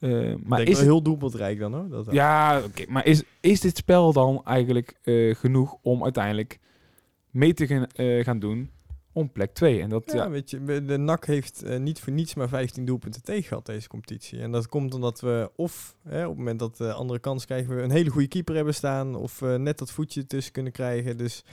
Eh, maar Maar is het- heel doelpuntrijk dan hoor. Dat ja, oké. maar is, is dit spel dan eigenlijk eh, genoeg om uiteindelijk mee te gaan, eh, gaan doen om plek 2? En dat, Ja, ja, weet je, de NAC heeft eh, niet voor niets maar 15 doelpunten tegen gehad deze competitie. En dat komt omdat we of hè, op het moment dat de andere kans krijgen we een hele goede keeper hebben staan of eh, net dat voetje tussen kunnen krijgen. Dus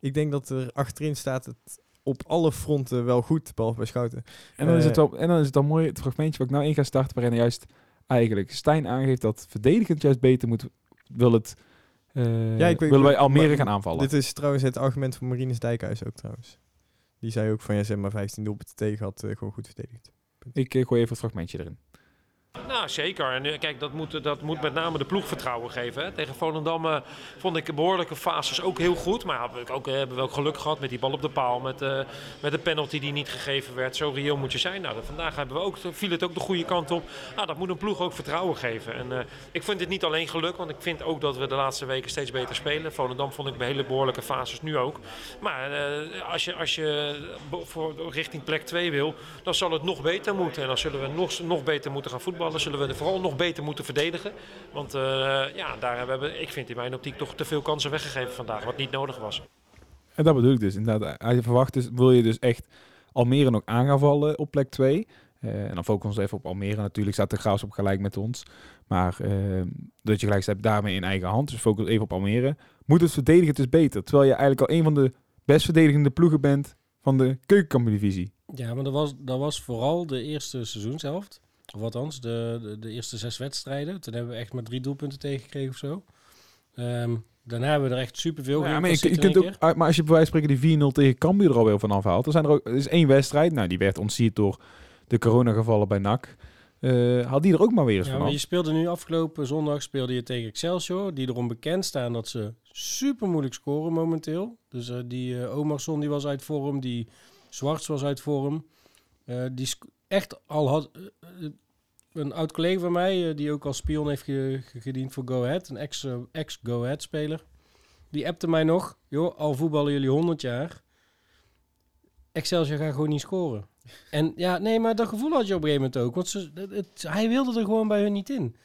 ik denk dat er achterin staat het op alle fronten wel goed, behalve bij Schouten. en, dan is het eh, wel, en dan is het dan mooi, het fragmentje wat ik nou in ga starten, waarin juist eigenlijk Stijn aangeeft dat verdedigend juist beter moet, wil het, Ja, ik weet- willen wij Almere maar- gaan aanvallen. Dit is trouwens het argument van Marinus Dijkhuis ook trouwens. Die zei ook van ja, ze hebben maar 15 doelpunten tegen had, eh, gewoon goed verdedigd. ik eh, gooi even het fragmentje erin. Nou, zeker. En eh, kijk, dat moet, dat moet met name de ploeg vertrouwen geven. Hè. Tegen Volendam eh, vond ik behoorlijke fases ook heel goed. Maar ja, we ook, eh, hebben we ook geluk gehad met die bal op de paal. Met, eh, met de penalty die niet gegeven werd. Zo reëel moet je zijn. Nou, vandaag hebben we ook, viel het ook de goede kant op. Nou, dat moet een ploeg ook vertrouwen geven. En eh, ik vind dit niet alleen geluk. Want ik vind ook dat we de laatste weken steeds beter spelen. Volendam vond ik bij hele behoorlijke fases nu ook. Maar eh, als je, als je voor, richting plek 2 wil, dan zal het nog beter moeten. En dan zullen we nog, nog beter moeten gaan voetballen. Aanvallen. Zullen we er vooral nog beter moeten verdedigen. Want eh, ja, daar hebben we, ik vind in mijn optiek toch te veel kansen weggegeven vandaag. Wat niet nodig was. En dat bedoel ik dus. Inderdaad, als je verwacht dus, wil je dus echt Almere nog aan gaan vallen op plek 2. en dan focussen we ons even op Almere. Natuurlijk staat de Graafs op gelijk met ons. Maar eh, dat je gelijk hebt daarmee in eigen hand. Dus focus even op Almere. Moet het verdedigen dus beter. Terwijl je eigenlijk al een van de best verdedigende ploegen bent van de keukenkampioen-divisie. Ja, maar dat was, dat was vooral de eerste seizoenshelft. Of althans, de, de, de eerste zes wedstrijden. Toen hebben we echt maar drie doelpunten tegengekregen of zo. Ehm, daarna hebben we er echt superveel Ja, ja, maar, je, je kunt ook, ah, maar als je bij wijze van spreken die 4-0 tegen Cambuur er alweer van afhaalt. Dan zijn er ook, er is één wedstrijd. Nou, die werd ontsierd door de coronagevallen bij NAC. Uh, haal die er ook maar weer eens ja, van maar je speelde nu afgelopen zondag speelde je tegen Excelsior, die erom bekend staan dat ze super moeilijk scoren momenteel. Dus uh, die uh, Omarsson die was uit vorm, die Zwarts was uit vorm. die echt al had een oud collega van mij, die ook als spion heeft ge gediend voor Go Ahead, een ex-Go ex Ahead speler. Die appte mij nog, joh, al voetballen jullie 100 jaar. Excelsior gaat gewoon niet scoren. [laughs] En ja, nee, maar dat gevoel had je op een gegeven moment ook. Want ze, het, hij wilde er gewoon bij hun niet in.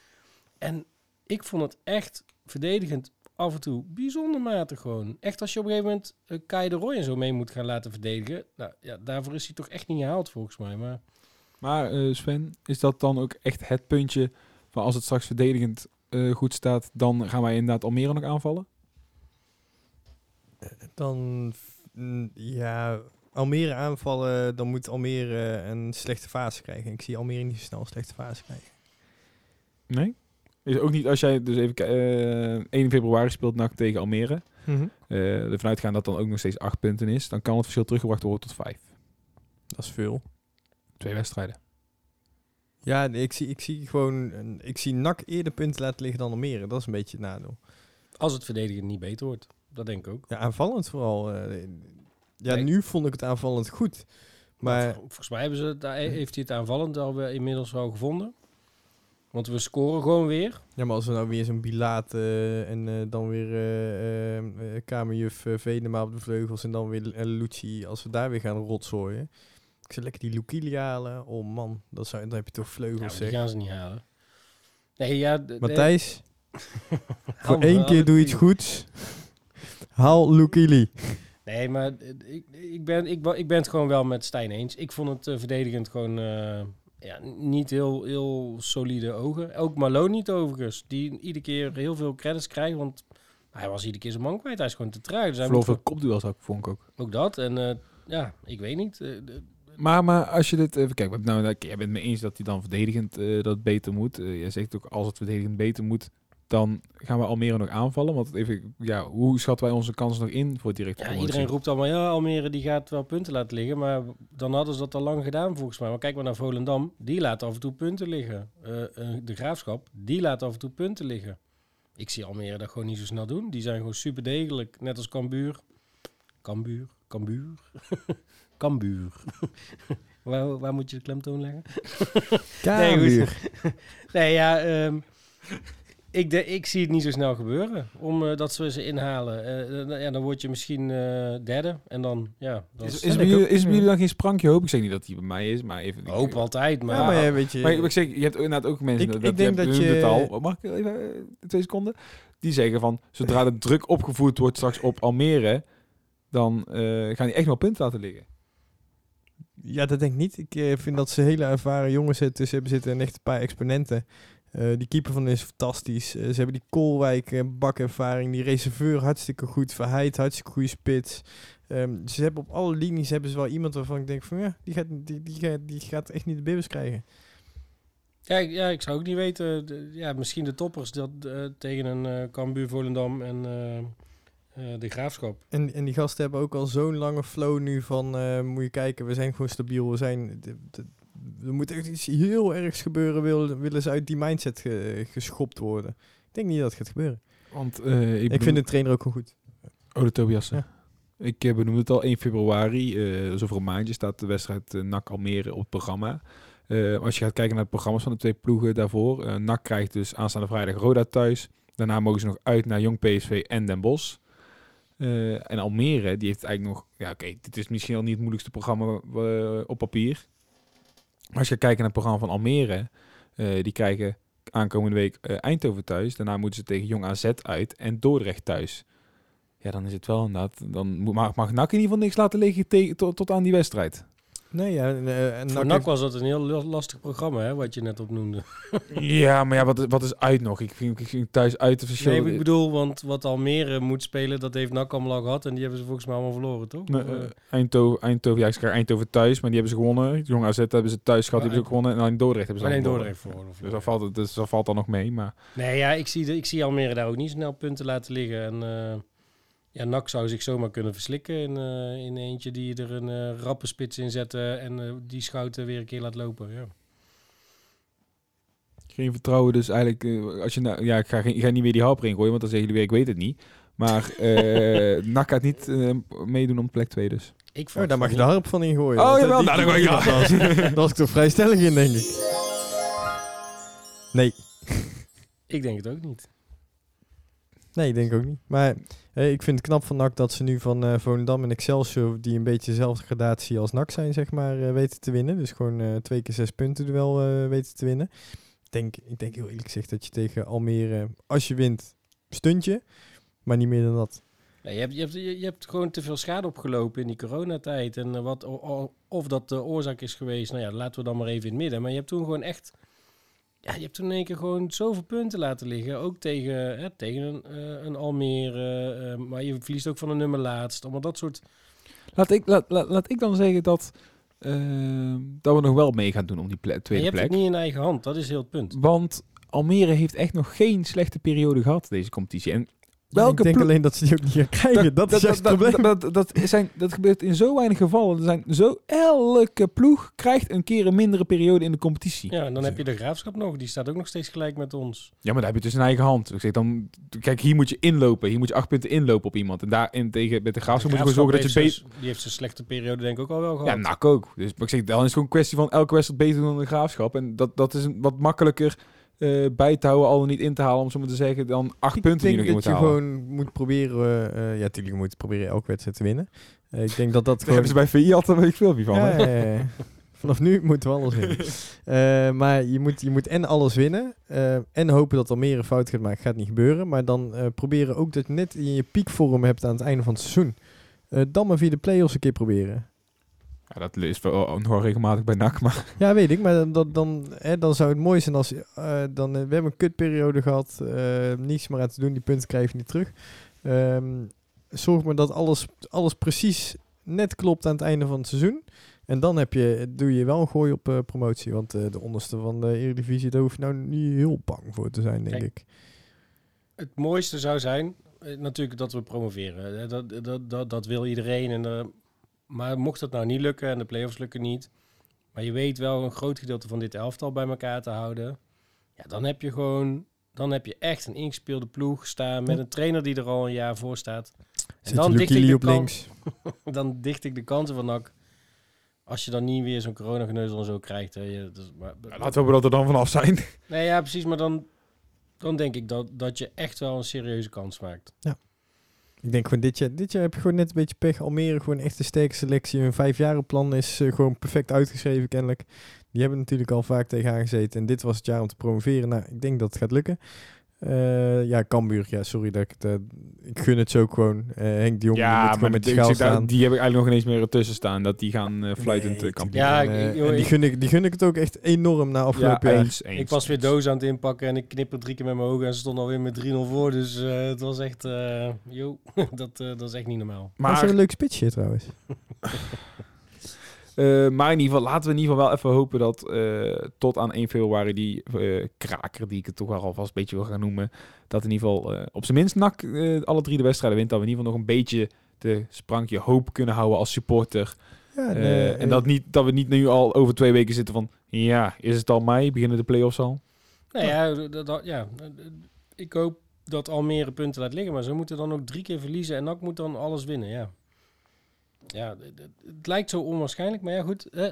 En ik vond het echt verdedigend af en toe bijzonder matig gewoon. Echt als je op een gegeven moment uh, Kai de Roy en zo mee moet gaan laten verdedigen. Nou ja, daarvoor is hij toch echt niet gehaald volgens mij. Maar, maar uh, Sven, is dat dan ook echt het puntje van als het straks verdedigend uh, goed staat, dan gaan wij inderdaad Almere nog aanvallen? Dan, ja, Almere aanvallen, dan moet Almere een slechte fase krijgen. Ik zie Almere niet zo snel een slechte fase krijgen. Nee? Is ook niet als jij dus even uh, 1 februari speelt NAC tegen Almere. Mm -hmm. uh, ervan uitgaan dat dan ook nog steeds 8 punten is. Dan kan het verschil teruggebracht worden tot 5. Dat is veel. Twee wedstrijden. Ja, ik zie, ik zie gewoon... Ik zie NAC eerder punten laten liggen dan Almere. Dat is een beetje het nadeel. Als het verdedigen niet beter wordt. Dat denk ik ook. Ja, aanvallend vooral. Uh, ja, nee. nu vond ik het aanvallend goed. Maar volgens mij hebben ze, daar heeft hij het aanvallend al inmiddels wel gevonden. Want we scoren gewoon weer. Ja, maar als we nou weer zo'n Bilaat uh, en uh, dan weer uh, Kamerjuf Venema op de vleugels en dan weer Lucci, als we daar weer gaan rotzooien. Zou lekker die Lukilia halen. Oh man, dat zou, dan heb je toch vleugels, ja, zeg. die gaan ze niet halen. Nee, ja... Matthijs, [laughs] voor één keer doe iets goeds. Haal Lukili. Nee, maar ik, ik, ben, ik, ik ben het gewoon wel met Stijn eens. Ik vond het uh, verdedigend gewoon uh, ja, niet heel, heel solide ogen. Ook Malone niet overigens. Die iedere keer heel veel credits krijgt, want hij was iedere keer zijn man kwijt. Hij is gewoon te traag. Dus Verloor veel kopduels ook, vond ik ook. Ook dat. En uh, ja, ik weet niet. Maar, maar als je dit even kijkt, nou, jij bent het mee eens dat hij dan verdedigend dat beter moet. jij zegt ook als het verdedigend beter moet, dan gaan we Almere nog aanvallen. Want even, ja, hoe schatten wij onze kansen nog in voor direct ja, Iedereen roept allemaal, ja, Almere die gaat wel punten laten liggen. Maar dan hadden ze dat al lang gedaan volgens mij. Maar kijk maar naar Volendam, die laat af en toe punten liggen. Uh, de Graafschap, die laat af en toe punten liggen. Ik zie Almere dat gewoon niet zo snel doen. Die zijn gewoon super degelijk, net als Cambuur. Cambuur, Cambuur, [laughs] Cambuur. [laughs] waar, waar moet je de klemtoon leggen? [laughs] Cambuur. nee, nee, ja... Um, ik, de, ik zie het niet zo snel gebeuren, omdat uh, dat ze ze inhalen. Uh, ja, dan word je misschien uh, derde en dan, ja... Dan is, is, bij jullie, is bij jullie dan geen sprankje hoop? Ik zeg niet dat die bij mij is, maar even... Hoop ik, altijd, maar... Ja, maar, ja, weet je, maar ik zeg, je hebt inderdaad ook mensen... Ik, dat, ik denk dat je... Al, mag ik even twee seconden? Die zeggen van, zodra de druk opgevoerd wordt straks op Almere, dan gaan die echt wel punten laten liggen. Ja, dat denk ik niet. Ik vind dat ze hele ervaren jongens tussen hebben zitten en echt een paar exponenten. Uh, die keeper van is fantastisch. Uh, ze hebben die Koolwijk uh, bakervaring. Die reserveur hartstikke goed. Verheid hartstikke goede spits. Um, ze hebben op alle linies hebben ze wel iemand waarvan ik denk van ja, die gaat, die, die, gaat, die gaat echt niet de bibbers krijgen. Ja, ik, ja, ik zou ook niet weten. De, ja, misschien de toppers dat, tegen een Cambuur Volendam en de Graafschap. En, en die gasten hebben ook al zo'n lange flow nu van moet je kijken, we zijn gewoon stabiel. We zijn... De, de, er moet echt iets heel ergs gebeuren, willen, willen ze uit die mindset ge, geschopt worden. Ik denk niet dat het gaat gebeuren. Want uh, ik, ik vind de trainer ook gewoon goed. Oh, de Tobias. Ja. Ik uh, benoemde het al, 1 februari, uh, dus over een maandje staat de wedstrijd uh, NAC Almere op het programma. als je gaat kijken naar de programma's van de twee ploegen daarvoor, NAC krijgt dus aanstaande vrijdag Roda thuis. Daarna mogen ze nog uit naar Jong PSV en Den Bosch. En Almere, die heeft eigenlijk nog... Ja, oké, dit is misschien al niet het moeilijkste programma op papier. Maar als je kijkt naar het programma van Almere, Eh, die krijgen aankomende week eh, Eindhoven thuis. Daarna moeten ze tegen Jong AZ uit en Dordrecht thuis. Ja, dan is het wel inderdaad... Dan mag, mag NAC in ieder geval niks laten liggen tegen, tot aan die wedstrijd. Nee, ja. En, eh, en NAC NAC heeft- was dat een heel la- lastig programma, hè, wat je net opnoemde. [laughs] ja, maar ja, wat, is- wat is uit nog? Ik vind, ik thuis uit de verschil... Nee, ik bedoel, want wat Almere moet spelen, dat heeft NAC allemaal al gehad. En die hebben ze volgens mij allemaal verloren, toch? Nee, eh, eh, Eindhoven, Eindhoven, ja, ik zeg Eindhoven thuis, maar die hebben ze gewonnen. Jong AZ hebben ze thuis gehad, die hebben ze gewonnen. En alleen Dordrecht hebben ze alleen Dordrecht verloren. Dus dat valt, het- dus dat valt dan nog mee, maar... Nee, ja, ik zie, de, ik zie Almere daar ook niet snel punten laten liggen. En eh, ja, NAC zou zich zomaar kunnen verslikken in, eh, in eentje die er een eh, rappe spits in zetten en eh, die schouten weer een keer laat lopen. Ja. Geen vertrouwen, dus eigenlijk, als je nou, ja, ik ga, geen- ik ga niet weer die harp erin gooien, want dan zeggen jullie weer, ik weet het niet. Maar eh [laughs] NAC gaat niet eh, meedoen om plek 2 dus. Ik vond daar mag je de harp van ingooien. Oh, jawel, die- nou, dan gooi ik ja. Daar was [laughs] ik toch vrij stellig in, denk ik. Nee. Ik denk het ook niet. Nee, ik denk ook niet. Maar eh, ik vind het knap van NAC dat ze nu van eh Volendam en Excelsior, die een beetje dezelfde gradatie als NAC zijn, zeg maar, eh, weten te winnen. Dus gewoon twee keer zes punten duel eh weten te winnen. Ik denk, ik denk heel eerlijk gezegd dat je tegen Almere, als je wint, stuntje. Maar niet meer dan dat. Nee, je, hebt, je, hebt, je hebt gewoon te veel schade opgelopen in die coronatijd. En wat, of dat de oorzaak is geweest, nou ja, laten we dan maar even in het midden. Maar je hebt toen gewoon echt... Ja, je hebt toen in één keer gewoon zoveel punten laten liggen. Ook tegen, hè, tegen een, eh, een Almere. eh, maar je verliest ook van een nummer laatst. Allemaal dat soort... Laat ik, laat, laat, laat ik dan zeggen dat, eh, dat we nog wel mee gaan doen om die ple- je tweede hebt plek. het niet in eigen hand. Dat is heel het punt. Want Almere heeft echt nog geen slechte periode gehad, deze competitie. En welke ik denk ploeg- alleen dat ze die ook niet gaan [laughs] krijgen. Dat, is juist het probleem. Dat, dat, dat, zijn, dat gebeurt in zo weinig gevallen. Er zijn zo, elke ploeg krijgt een keer een mindere periode in de competitie. Ja, en dan heb je de graafschap nog. Die staat ook nog steeds gelijk met ons. Ja, maar daar heb je dus in eigen hand. Ik zeg dan, kijk, hier moet je inlopen. Hier moet je acht punten inlopen op iemand. En daarin tegen met de graafschap moet je gewoon zorgen dat je beter... zijn- Die heeft zijn slechte periode denk ik ook al wel gehad. Ja, NAC ook. Dus maar ik zeg, dan is het gewoon een kwestie van elke wedstrijd beter dan de graafschap. En dat, dat is een, wat makkelijker eh, bij te houden, al dan niet in te halen, om zo maar te zeggen, dan acht Ik punten die denk je nog in dat moet je halen. gewoon moet proberen... eh, ja, natuurlijk moet je proberen elke wedstrijd te winnen. Eh, ik denk dat dat [laughs] Dat gewoon... hebben ze bij VI altijd een beetje filmpje van. Ja, hè? ja, ja. Vanaf nu moeten we alles winnen. [laughs] Maar je moet, je moet en alles winnen. en hopen dat Almere een fout gaat maken. Gaat niet gebeuren. Maar dan proberen ook dat je net in je piekvorm hebt aan het einde van het seizoen. Dan maar via de play-offs een keer proberen. Ja, dat is wel nog regelmatig bij NAC, maar Ja, weet ik. Maar dan, dan, dan, hè, dan zou het mooi zijn als... eh, dan, eh, we hebben een kutperiode gehad. eh, niets meer aan te doen. Die punten krijg je niet terug. Ehm, zorg maar dat alles, alles precies net klopt aan het einde van het seizoen. En dan heb je, doe je wel een gooi op eh, promotie. Want eh, de onderste van de Eredivisie, daar hoef je nou niet heel bang voor te zijn, denk Kijk, ik. Het mooiste zou zijn natuurlijk dat we promoveren. Dat, dat, dat, dat wil iedereen. En, eh, maar mocht dat nou niet lukken en de play-offs lukken niet... maar je weet wel een groot gedeelte van dit elftal bij elkaar te houden... Ja, dan heb je gewoon... Dan heb je echt een ingespeelde ploeg staan met Ja. een trainer die er al een jaar voor staat. Zet dan dicht ik de op kan- links. [laughs] Dan dicht ik de kansen van NAC. Als je dan niet weer zo'n coronageneuzel en zo krijgt. Hè, je, is- maar, laten we hopen dat er dan vanaf zijn. Nee, ja, precies. Maar dan, dan denk ik dat, dat je echt wel een serieuze kans maakt. Ik denk gewoon dit jaar, dit jaar heb je gewoon net een beetje pech. Almere gewoon echt een sterke selectie. Hun vijfjarenplan is eh, gewoon perfect uitgeschreven kennelijk. Die hebben natuurlijk al vaak tegenaan gezeten. En dit was het jaar om te promoveren. Nou, ik denk dat het gaat lukken. Eh, ja, Cambuur. Ja, sorry dat ik het... eh, ik gun het zo ook gewoon. Eh, Henk de Jong die moet gewoon met de ik schaal staan. die heb ik eigenlijk nog ineens meer ertussen staan. Dat die gaan eh, fluitend Nee, kampioen Ja, en, ik- ik- joh, en die, gun ik, die gun ik het ook echt enorm na afgelopen ja, jaar. eens, eens, ik was weer doos aan het inpakken en ik knipper drie keer met mijn ogen en ze stonden alweer met 3-0 voor. Dus eh, het was echt, eh joh, [laughs] dat, eh, dat is echt niet normaal. Maar is Maar, een leuk spitsje trouwens. [laughs] eh, maar in ieder geval, laten we in ieder geval wel even hopen dat eh, tot aan 1 februari die eh, kraker, die ik het toch wel alvast een beetje wil gaan noemen, dat in ieder geval eh, op zijn minst NAC eh, alle drie de wedstrijden wint. Dat we in ieder geval nog een beetje de sprankje hoop kunnen houden als supporter. Ja, en, en dat, niet, dat we niet nu al over twee weken zitten van, ja, is het al mei? Beginnen de play-offs al? Nou ja, dat, dat- ja, ik hoop dat Almere punten laat liggen, maar ze moeten dan ook drie keer verliezen en NAC moet dan alles winnen, ja. Ja, het, het- het lijkt zo onwaarschijnlijk, maar ja goed, eh,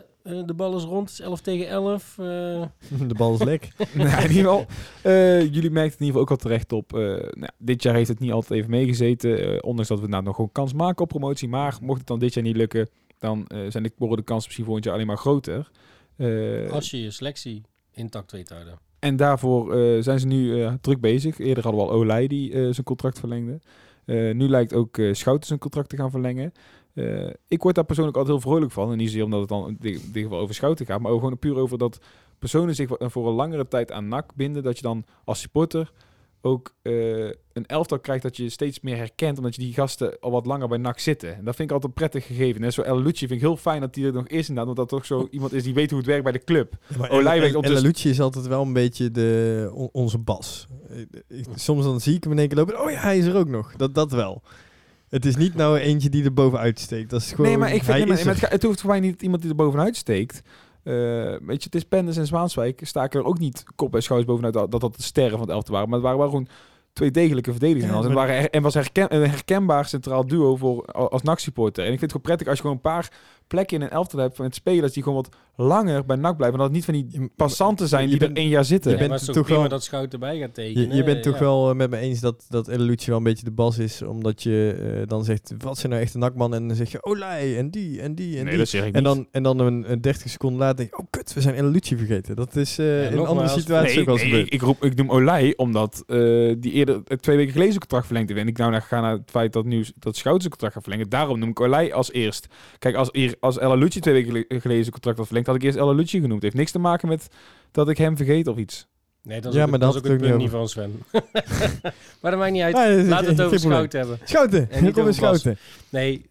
de bal is rond, het is 11 tegen 11. eh, [laughs] de bal is lek. [laughs] nou, in ieder geval, eh, jullie merkten in ieder geval ook al terecht op. nou, dit jaar heeft het niet altijd even meegezeten. ondanks dat we nou nog gewoon kans maken op promotie. Maar mocht het dan dit jaar niet lukken, dan zijn de, worden de kansen misschien volgend jaar alleen maar groter. Als je je selectie intact weet houden. En daarvoor zijn ze nu druk bezig. Eerder hadden we al Olij die zijn contract verlengde. Nu lijkt ook Schouten zijn contract te gaan verlengen. Eh, ik word daar persoonlijk altijd heel vrolijk van. En niet zozeer omdat het dan in dit dit geval over Schouten gaat. Maar ook gewoon puur over dat personen zich voor een langere tijd aan NAC binden. Dat je dan als supporter ook eh, een elftal krijgt dat je steeds meer herkent. Omdat je die gasten al wat langer bij NAC zitten. En dat vind ik altijd een prettig gegeven. Net zo El Lucci vind ik heel fijn dat hij er nog is. Inderdaad, omdat dat toch zo [laughs] iemand is die weet hoe het werkt bij de club. Op en de- Lucci is altijd wel een beetje de, on- onze bas. Soms dan zie ik hem in één keer lopen. Oh ja, hij is er ook nog. Dat, dat wel. Het is niet nou eentje die er bovenuit steekt. Dat is gewoon, nee, maar ik vind nee, maar, het, hoeft voor mij niet iemand die er bovenuit steekt. Eh, weet je, het is Penders en Zwaanswijk. Staken er ook niet kop en schouders bovenuit dat dat, de sterren van het elftal waren. Maar het waren wel gewoon twee degelijke verdedigers. Ja, en, waren her- en was herken, een herkenbaar centraal duo voor, als NAC-supporter. En ik vind het gewoon prettig als je gewoon een paar plekken in een elftal hebt met spelers die gewoon wat langer bij NAC blijven. En dat het niet van die passanten zijn die bent- er één jaar zitten. je bent is toch ook prima wel- dat Schout erbij gaat tekenen. Je, je bent toch ja. wel eh, met me eens dat, dat El Lucci wel een beetje de bas is. Omdat je eh, dan zegt, wat zijn nou echt een nakman? En dan zeg je, Olij, en die, en die, en nee, die. dat zeg ik En niet. dan, en dan een, een 30 seconden later denk je, oh kut, we zijn El Lucci vergeten. Dat is eh, in nogmaals, andere situaties Nee, ook wel eens nee, gebeurd. ik, ik, roep, ik noem Olij omdat eh, die eerder eh, twee weken geleden zijn contract verlengd heeft. En ik nou naar, ga naar het feit dat nu dat Schouten zijn contract gaat verlengen. Daarom noem ik Olij als eerst. Kijk, als, eer- als Ella Lucci twee weken gele- geleden zijn contract had verlengd, had ik eerst Ella Lucci genoemd. Het heeft niks te maken met dat ik hem vergeet of iets. Nee, dat is Ja, ook, maar dat is ook het punt niet van Sven. [laughs] maar dat maakt niet uit. We het over probleem. Schout hebben. Schouten, En niet over. Schouten. Nee,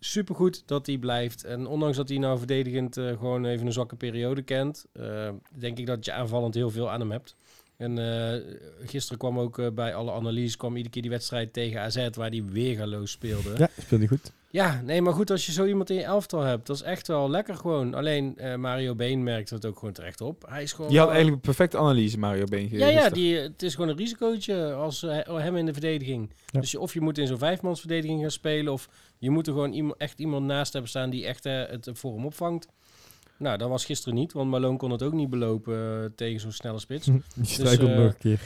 supergoed dat hij blijft. En ondanks dat hij nou verdedigend eh, gewoon even een zwakke periode kent, eh, denk ik dat je aanvallend heel veel aan hem hebt. En eh, gisteren kwam ook eh, bij alle analyses kwam iedere keer die wedstrijd tegen AZ waar hij weergaloos speelde. Ja, speelde goed. Ja, nee, maar goed, als je zo iemand in je elftal hebt, dat is echt wel lekker gewoon. Alleen eh, Mario Been merkt het ook gewoon terecht op. Hij is gewoon. Die had eigenlijk een perfecte analyse, Mario Been. ja, ja, die, het is gewoon een risicootje als hem in de verdediging. Ja. Dus je, of je moet in zo'n vijfmansverdediging gaan spelen, of je moet er gewoon iemand, echt iemand naast hebben staan die echt het voor hem opvangt. Nou, dat was gisteren niet, want Malone kon het ook niet belopen eh, tegen zo'n snelle spits. [laughs] Die struikelt eh, nog een keer.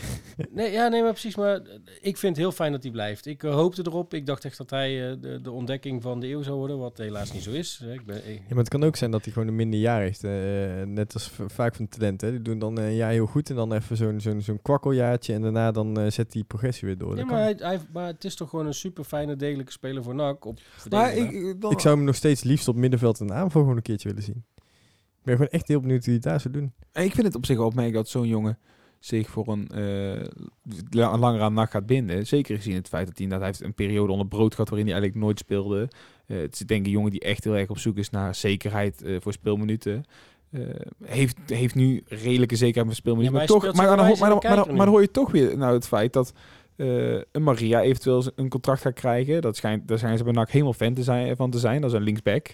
Nee, ja, nee, maar precies. Maar eh, ik vind het heel fijn dat hij blijft. Ik hoopte erop. Ik dacht echt dat hij eh, de, de ontdekking van de eeuw zou worden, wat helaas niet zo is. Ik ben, ik- Ja, maar het kan ook zijn dat hij gewoon een minder jaar heeft. eh, net als vaak van talenten. Die doen dan een jaar heel goed en dan even zo'n zo'n zo'n kwakkeljaartje. En daarna dan zet die progressie weer door. Ja, maar, hij, hij- maar het is toch gewoon een super fijne, degelijke speler voor NAC. Op Maar ik, hè? ik, dan- Ik zou hem nog steeds liefst op middenveld en aanval gewoon een keertje willen zien. Ik ben gewoon echt heel benieuwd hoe hij het daar zou doen. ik vind het op zich wel opmerkelijk dat zo'n jongen zich voor een eh, la- langer aan nacht gaat binden. Zeker gezien het feit dat hij, dat hij heeft een periode onder brood gehad waarin hij eigenlijk nooit speelde. Eh, het is denk ik een jongen die echt heel erg op zoek is naar zekerheid eh, voor speelminuten. Eh, heeft, heeft nu redelijke zekerheid met speelminuten. Ja, maar, toch, maar, dan, maar, dan, maar, dan, kijker maar nu. dan hoor je toch weer nou, het feit dat eh, een Maria eventueel een contract gaat krijgen. Dat schijnt, daar zijn ze bij NAC helemaal fan te zijn, van te zijn. Dat is een linksback.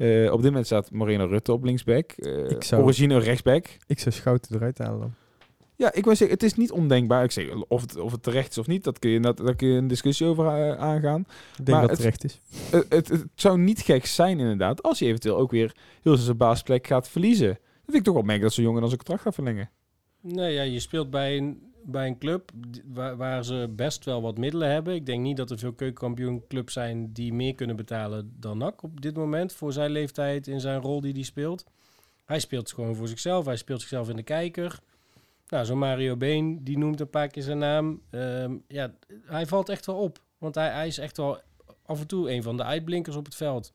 Eh, op dit moment staat Moreno Rutte op linksback. Ik zou- Origine rechtsback. Ik zou Schouten eruit halen dan. Ja, ik wil zeggen, het is niet ondenkbaar. Ik zeg, of het, of het terecht is of niet, dat kun je, dat, daar kun je een discussie over eh, aangaan. Ik denk Maar dat het- het terecht is. Het, het, het zou niet gek zijn inderdaad, als hij eventueel ook weer heel zijn basisplek gaat verliezen. Dat vind ik toch wel merk dat zo'n jongen dan zijn contract gaat verlengen. Nee, ja, je speelt bij een, bij een club waar, waar ze best wel wat middelen hebben. Ik denk niet dat er veel keukenkampioenclubs zijn die meer kunnen betalen dan NAC op dit moment. Voor zijn leeftijd, in zijn rol die hij speelt. Hij speelt gewoon voor zichzelf. Hij speelt zichzelf in de kijker. Nou, zo'n Mario Been, die noemt een paar keer zijn naam. Ehm, ja, hij valt echt wel op. Want hij, hij is echt wel af en toe een van de uitblinkers op het veld.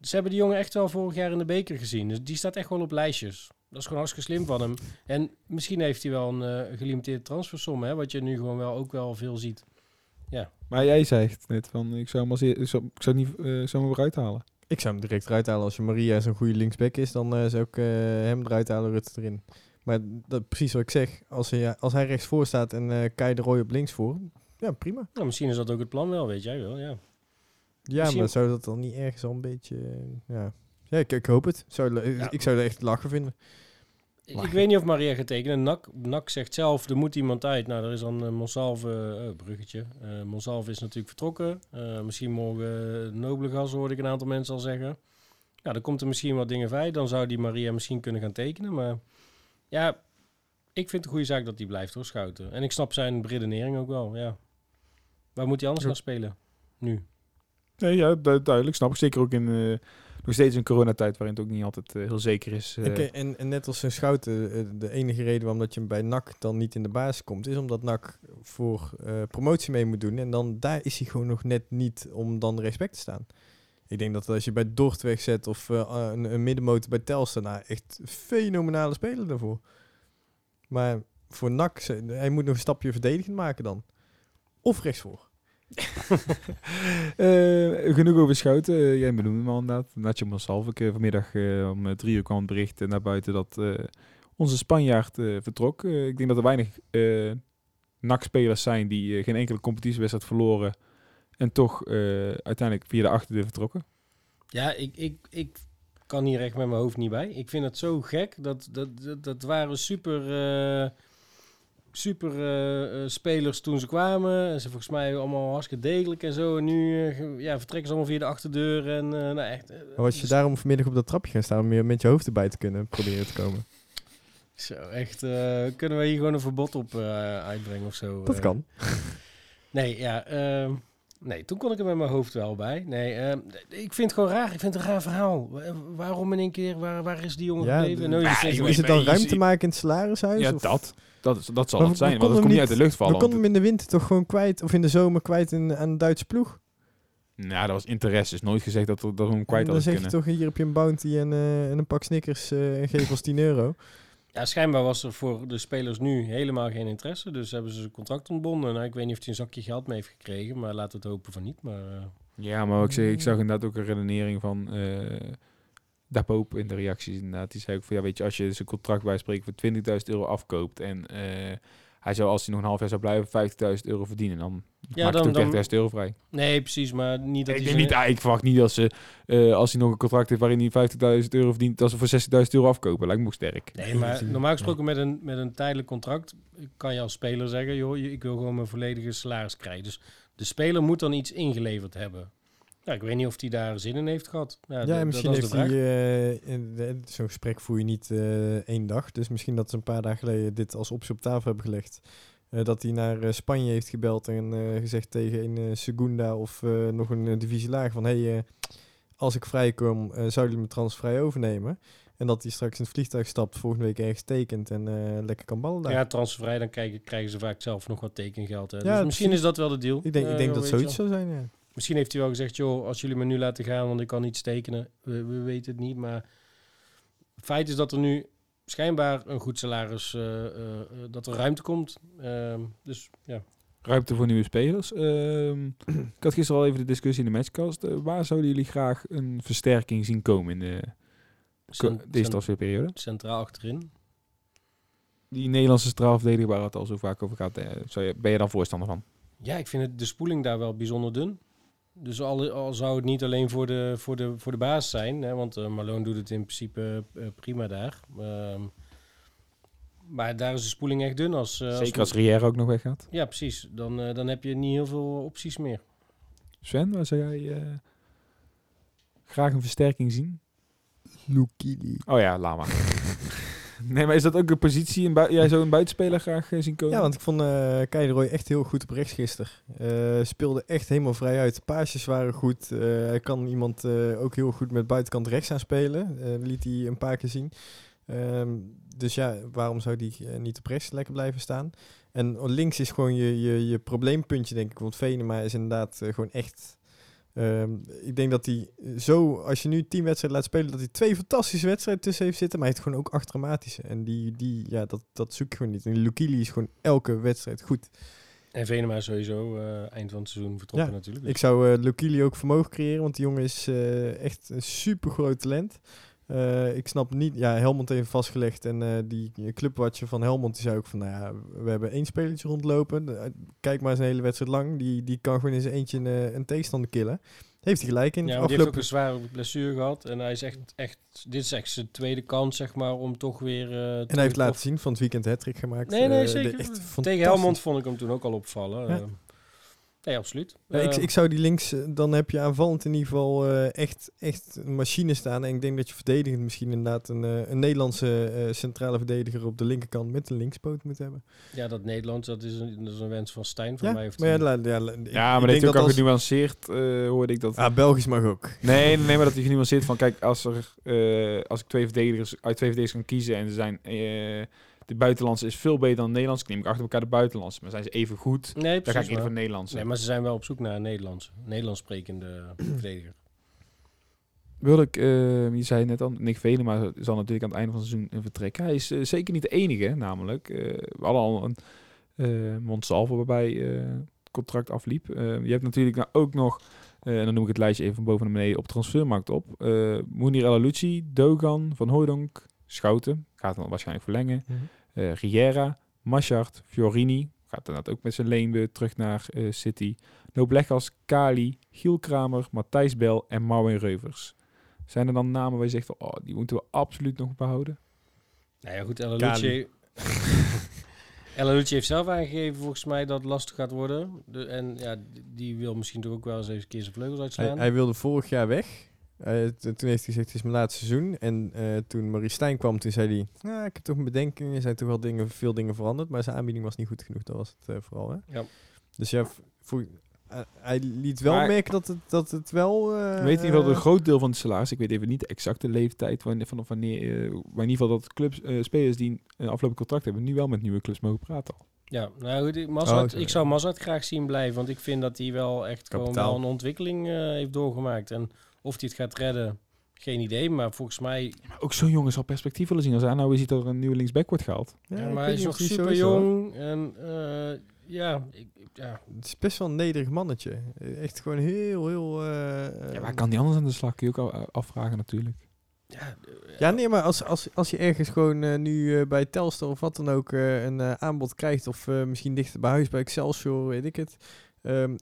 Ze hebben die jongen echt wel vorig jaar in de beker gezien. Dus die staat echt wel op lijstjes. Dat is gewoon hartstikke slim van hem. En misschien heeft hij wel een eh, gelimiteerde transfersom, hè, wat je nu gewoon wel ook wel veel ziet. Maar jij zegt net van, ik zou hem, als, ik zou, ik zou niet, eh, ik zou hem eruit halen. Ik zou hem direct eruit halen. Als je Maria zo'n goede linksback is, dan eh, zou ik eh, hem eruit halen, Rutte erin. Maar dat, precies wat ik zeg. Als hij, als hij rechts voor staat en eh Kai de Roy op links voor, ja prima. Nou, misschien is dat ook het plan wel, weet jij wel. Ja. Ja, Misschien- maar zou dat dan niet ergens al een beetje... ja, ja ik, ik hoop het. Zou, Ja. Ik zou het echt lachen vinden. Ik, ik weet niet of Maria gaat tekenen. Nak, Nak zegt zelf, er moet iemand uit. Nou, er is dan uh, Monsalve, eh, bruggetje. Eh Monsalve is natuurlijk vertrokken. Eh, misschien morgen nobele gas, hoorde ik een aantal mensen al zeggen. Ja, dan komt er misschien wat dingen bij. Dan zou die Maria misschien kunnen gaan tekenen. Maar ja, ik vind het een goede zaak dat die blijft hoor, Schouten. En ik snap zijn redenering ook wel, ja. Waar moet hij anders Ja. gaan spelen? Nu. Nee, ja, du- duidelijk. Snap ik. Zeker ook in, eh, nog steeds een coronatijd waarin het ook niet altijd eh, heel zeker is. eh. Oké, en, en net als een Schouten, eh, de enige reden waarom dat je bij NAC dan niet in de basis komt, is omdat NAC voor eh, promotie mee moet doen. En dan daar is hij gewoon nog net niet om dan respect te staan. Ik denk dat als je bij Dort wegzet of eh, een, middenmotor bij Telstar, nou echt fenomenale speler daarvoor. Maar voor NAC, hij moet nog een stapje verdedigend maken dan. Of rechtsvoor. [laughs] Eh, genoeg over Schouten. Eh, jij benoemde hem al inderdaad. Nacho Monsalve. Ik, vanmiddag eh, om eh, drie uur kwam het bericht naar buiten dat onze Spanjaard vertrok. Ik denk dat er weinig NAC-spelers zijn die geen enkele competitiewedstrijd verloren. En toch uiteindelijk via de achterdeur vertrokken. Ja, ik, ik, ik kan hier echt met mijn hoofd niet bij. Ik vind het zo gek. Dat, dat, dat, dat waren super, super eh, eh, spelers toen ze kwamen. En ze volgens mij allemaal hartstikke degelijk en zo. En nu eh, ja, vertrekken ze allemaal via de achterdeur. En eh, nou echt... Maar was je dus- daarom vanmiddag op dat trapje gaan staan om je met je hoofd erbij te kunnen proberen te komen? Zo, echt. eh, kunnen we hier gewoon een verbod op eh, uitbrengen of zo? Dat kan. [laughs] Nee, ja. ehm, nee, toen kon ik er met mijn hoofd wel bij. Nee, ehm, ik vind het gewoon raar. Ik vind het een raar verhaal. Wa- Waarom in één keer? Waar, waar is die jongen Ja, gebleven? de- Nou, Ja, is het dan ruimte maken in het salarishuis? Ja, of- dat. Dat, is, dat zal Maar het zijn, we want het konden komt niet hem uit de lucht vallen. We konden hem in de winter toch gewoon kwijt, of in de zomer kwijt in, aan een Duitse ploeg? Nou, dat was interesse. is nooit gezegd dat, we- dat we hem kwijt En dan hadden zeg je kunnen. toch, hier heb je een bounty en, eh, en een pak Snickers eh, en geef ons 10 euro. [laughs] Ja, schijnbaar was er voor de spelers nu helemaal geen interesse. Dus hebben ze zijn contract ontbonden. Nou, ik weet niet of hij een zakje geld mee heeft gekregen. Maar laten we het hopen van niet. Maar eh, Ja, maar ik, zeg, ik zag inderdaad ook een redenering van eh Dapoop in de reacties. Inderdaad. Die zei ook van, ja, weet je, als je zijn contract bij spreken voor 20.000 euro afkoopt en eh, hij zou, als hij nog een half jaar zou blijven, 50.000 euro verdienen, dan Ja, maakt dan- het ook dan- 30.000 euro vrij. nee, precies. Maar niet dat ik, hij niet, ah, ik verwacht niet dat ze, eh, als hij nog een contract heeft waarin hij 50.000 euro verdient, dat ze voor 60.000 euro afkopen. Lijkt me ook sterk. Nee, maar normaal gesproken met een, met een tijdelijk contract kan je als speler zeggen, joh, je- ik wil gewoon mijn volledige salaris krijgen. Dus de speler moet dan iets ingeleverd hebben. Ja, ik weet niet of hij daar zin in heeft gehad. Ja, misschien heeft hij... eh, Zo'n gesprek voer je niet eh, één dag. Dus misschien dat ze een paar dagen geleden dit als optie op tafel hebben gelegd. Eh, dat hij naar Spanje heeft gebeld en gezegd tegen een Segunda of nog een divisie laag van... Hey, als ik vrijkom, zouden jullie me transvrij overnemen? En dat hij straks in het vliegtuig stapt, volgende week ergens tekent en lekker kan ballen daar. Ja, transfervrij, dan krijgen, krijgen ze vaak zelf nog wat tekengeld. Hè. Ja, dus misschien is dat wel de deal. ik denk, ik denk dat zoiets zou zijn, ja. Misschien heeft hij wel gezegd, joh, als jullie me nu laten gaan, want ik kan niet tekenen. We, we weten het niet, maar het feit is dat er nu schijnbaar een goed salaris, eh, eh, eh, dat er ruimte komt. Ehm, dus ja, Ruimte voor nieuwe spelers. Ehm, [clears throat] ik had gisteren al even de discussie in de matchcast. Waar zouden jullie graag een versterking zien komen in de, cent- deze transferperiode? centraal achterin. Die Nederlandse straalverdediger waar het al zo vaak over gaat. zou je, ben je dan voorstander van? Ja, ik vind het, de spoeling daar wel bijzonder dun. Dus al, al zou het niet alleen voor de, voor de, voor de baas zijn, hè, want eh Malone doet het in principe eh, prima daar. Ehm, maar daar is de spoeling echt dun. Als, eh, Zeker als Riera ook nog weggaat. Ja, precies. Dan, eh, dan heb je niet heel veel opties meer. Sven, waar zou jij eh, graag een versterking zien? Lukili. Oh ja, Lama. [laughs] nee, maar is dat ook een positie? Jij zou een buitenspeler graag eh, zien komen? Ja, want ik vond Keideroy echt heel goed op rechts gisteren. Eh, speelde echt helemaal vrij uit. Paasjes waren goed. Hij kan iemand ook heel goed met buitenkant rechts aan spelen. Liet hij een paar keer zien. Ehm, dus ja, waarom zou die niet op rechts lekker blijven staan? En links is gewoon je, je, je probleempuntje, denk ik. Want Venema is inderdaad gewoon echt... ehm, ik denk dat hij zo, als je nu tien wedstrijden laat spelen, dat hij twee fantastische wedstrijden tussen heeft zitten. Maar hij heeft gewoon ook acht dramatische. En die, die ja, dat, dat zoek je gewoon niet. En Lukili is gewoon elke wedstrijd goed. En Venema sowieso eh, eind van het seizoen vertrokken Ja, natuurlijk. Ik Dus zou eh Lukili ook vermogen creëren, want die jongen is eh, echt een super groot talent. Eh, ik snap niet, ja, Helmond heeft vastgelegd en eh, die clubwatcher van Helmond die zei ook van, nou ja, we hebben één spelertje rondlopen. Eh, kijk maar eens een hele wedstrijd lang, die, die kan gewoon in zijn eentje een, een tegenstander killen. Heeft hij gelijk in. ja, want die heeft ook Afgelopen, een zware blessure gehad. En hij is echt, echt, dit is echt zijn tweede kans, zeg maar, om toch weer... en hij heeft laten zien van het weekend hat gemaakt. Nee, nee, zeker. de- echt Tegen. Helmond vond ik hem toen ook al opvallen. Ja. Nee, absoluut. Ja, ik, Eh, ik zou die links, eh, dan heb je aanvallend in ieder geval eh, echt, echt een machine staan. En ik denk dat je verdedigend misschien inderdaad een, eh, een Nederlandse eh, centrale verdediger op de linkerkant met een linkspoot moet hebben. ja, dat Nederlands, dat is een, dat is een wens van Stijn voor Ja, mij. Of maar ja, la- ja, la- ik- Ja, ik maar dat denk heeft ook al als- genuanceerd, eh, hoorde ik dat. Ah, Belgisch mag ook. [laughs] Nee, nee, maar dat hij genuanceerd van, kijk, als, er, eh, als ik twee verdedigers uit twee verdedigers kan kiezen en ze zijn, eh, de buitenlandse is veel beter dan de Nederlandse, neem ik achter elkaar de buitenlandse. Maar zijn ze even goed, Nee, dan ga ik precies. voor maar, de Nederlandse. nee, maar ze zijn wel op zoek naar een Nederlands, Nederlands sprekende [clears throat] verdediger. Wil ik, eh, je zei net al, Nick Velen, maar zal natuurlijk aan het einde van het seizoen vertrekken. Hij is eh, zeker niet de enige, namelijk. Eh, we hadden al een eh Monsalvo waarbij het contract afliep. Je hebt natuurlijk nou ook nog, en dan noem ik het lijstje even van boven naar beneden, op transfermarkt op. Uh, Mounir El Alouci, Dogan, Van Hooydonk, Schouten, gaat dan waarschijnlijk verlengen. Eh Riera, Machart, Fiorini, gaat dan ook met zijn leen weer terug naar eh, City. Noblegas, Kali, Giel Kramer, Matthijs Bel en Marwin Reuvers. Zijn er dan namen waar je zegt van, oh, die moeten we absoluut nog behouden? Nou ja, goed, El Alouci... [laughs] El Alouci heeft zelf aangegeven volgens mij dat het lastig gaat worden. De, en ja, die- wil misschien toch ook wel eens even een keer zijn vleugels Hij, uitslaan. hij wilde vorig jaar weg. Eh, toen heeft hij gezegd, het is mijn laatste seizoen. En eh, toen Marie Stijn kwam, toen zei hij... "Ja, ik heb toch mijn bedenkingen. Er zijn toch wel dingen, veel dingen veranderd. Maar zijn aanbieding was niet goed genoeg. Dat was het eh, vooral, hè? Ja. Dus ja, voor, hij liet wel Maar- merken dat het, dat het wel... eh, weet in ieder geval een groot deel van het salaris. Ik weet even niet de exacte leeftijd wanneer, vanaf wanneer. maar in ieder geval dat clubs, eh, spelers die een afgelopen contract hebben, nu wel met nieuwe clubs mogen praten. Al. Ja, nou goed, ik- Mazart, Oh, ik zou Mazart graag zien blijven, want ik vind dat hij wel echt gewoon wel een ontwikkeling eh, heeft doorgemaakt. En of hij het gaat redden, geen idee, maar volgens mij... Maar ook zo'n jongen zal perspectief willen zien. Als hij nou ziet dat er een nieuwe linksback wordt gehaald. Ja, maar hij is nog super is, jong en eh, ja, ik, ja, Het is best wel een nederig mannetje. Eh, Echt gewoon heel, heel... eh, Ja, maar kan die anders aan de slag? Kun je ook al- afvragen natuurlijk. ja, eh, Ja, nee, maar als, als, als je ergens gewoon eh, nu eh, bij Telstar of wat dan ook eh, een eh, aanbod krijgt, of eh, misschien dichter bij huis bij Excelsior, weet ik het, ehm,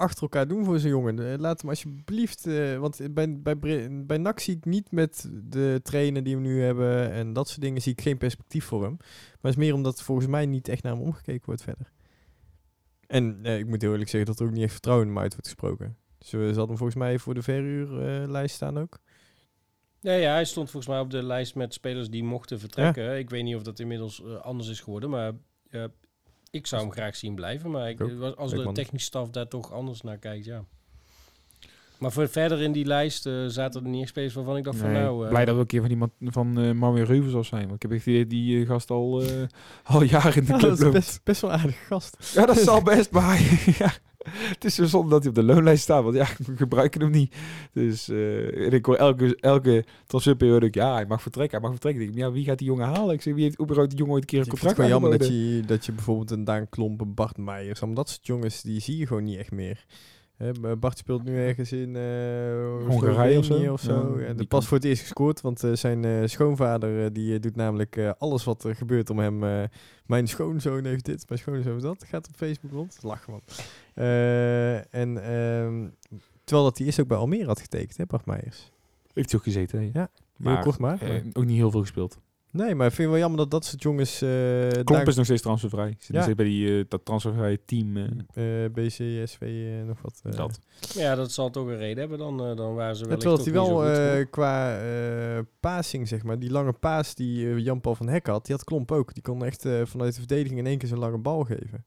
achter elkaar doen voor zo'n jongen. Eh, laat hem alsjeblieft, eh, want bij, bij, bij NAC zie ik niet met de trainer die we nu hebben en dat soort dingen, zie ik geen perspectief voor hem. Maar het is meer omdat volgens mij niet echt naar hem omgekeken wordt verder. En eh, ik moet heel eerlijk zeggen dat er ook niet echt vertrouwen in hem uit wordt gesproken. Dus hadden hem volgens mij voor de verhuurlijst staan ook. Ja, ja, hij stond volgens mij op de lijst met spelers die mochten vertrekken. Ik weet niet of dat inmiddels anders is geworden, maar ik zou hem graag zien blijven. Maar ik, Ik ook. als de technische staf daar toch anders naar kijkt, ja. Maar voor verder in die lijst eh, zaten er niet echt spelers waarvan ik dacht van nou... eh, blij dat we een keer van iemand van eh Marwin Reuvers zal zijn. Want ik heb echt die, die gast al, eh, al jaren in de [laughs] Ja, club dat is loopt. best, best wel een aardige gast. Ja, dat zal [laughs] best, maar [laughs] ja, [laughs] het is zo zonde dat hij op de loonlijst staat, want ja, [laughs] we gebruiken hem niet. Dus en ik hoor elke, elke transferperiode ook, ja, hij mag vertrekken, hij mag vertrekken. Ik denk, ja, wie gaat die jongen halen? Ik zeg, wie heeft überhaupt die jongen ooit een keer een Ik vind het contract gewoon jammer dat je, dat je bijvoorbeeld een Daan Klomp, een Bart Meijers, dat soort jongens, die zie je gewoon niet echt meer. Bart speelt nu ergens in eh Hongarije of zo? Of zo. Ja, pas voor het eerst gescoord, want eh, zijn schoonvader die doet namelijk alles wat er gebeurt om hem. mijn schoonzoon heeft dit, mijn schoonzoon heeft dat. Gaat op Facebook rond. Lachen man. Eh, en ehm, terwijl dat hij eerst ook bij Almere had getekend, hè, Bart Meijers. Heeft hij ook gezeten, hè? Ja, maar, Heel kort maar. eh, ook niet heel veel gespeeld. Nee, maar ik vind het wel jammer dat dat soort jongens... eh Klomp daar- is nog steeds transfervrij. Zit Ja. nog steeds bij die, eh, dat transfervrije team. eh, eh BCSV eh, nog wat. eh. dat. Ja, dat zal toch een reden hebben. Dan, eh, dan waren ze Ja, wel terwijl hij wel eh, qua eh passing, zeg maar, die lange paas die Jan-Paul van Hek had, die had Klomp ook. Die kon echt eh, vanuit de verdediging in één keer zo'n lange bal geven.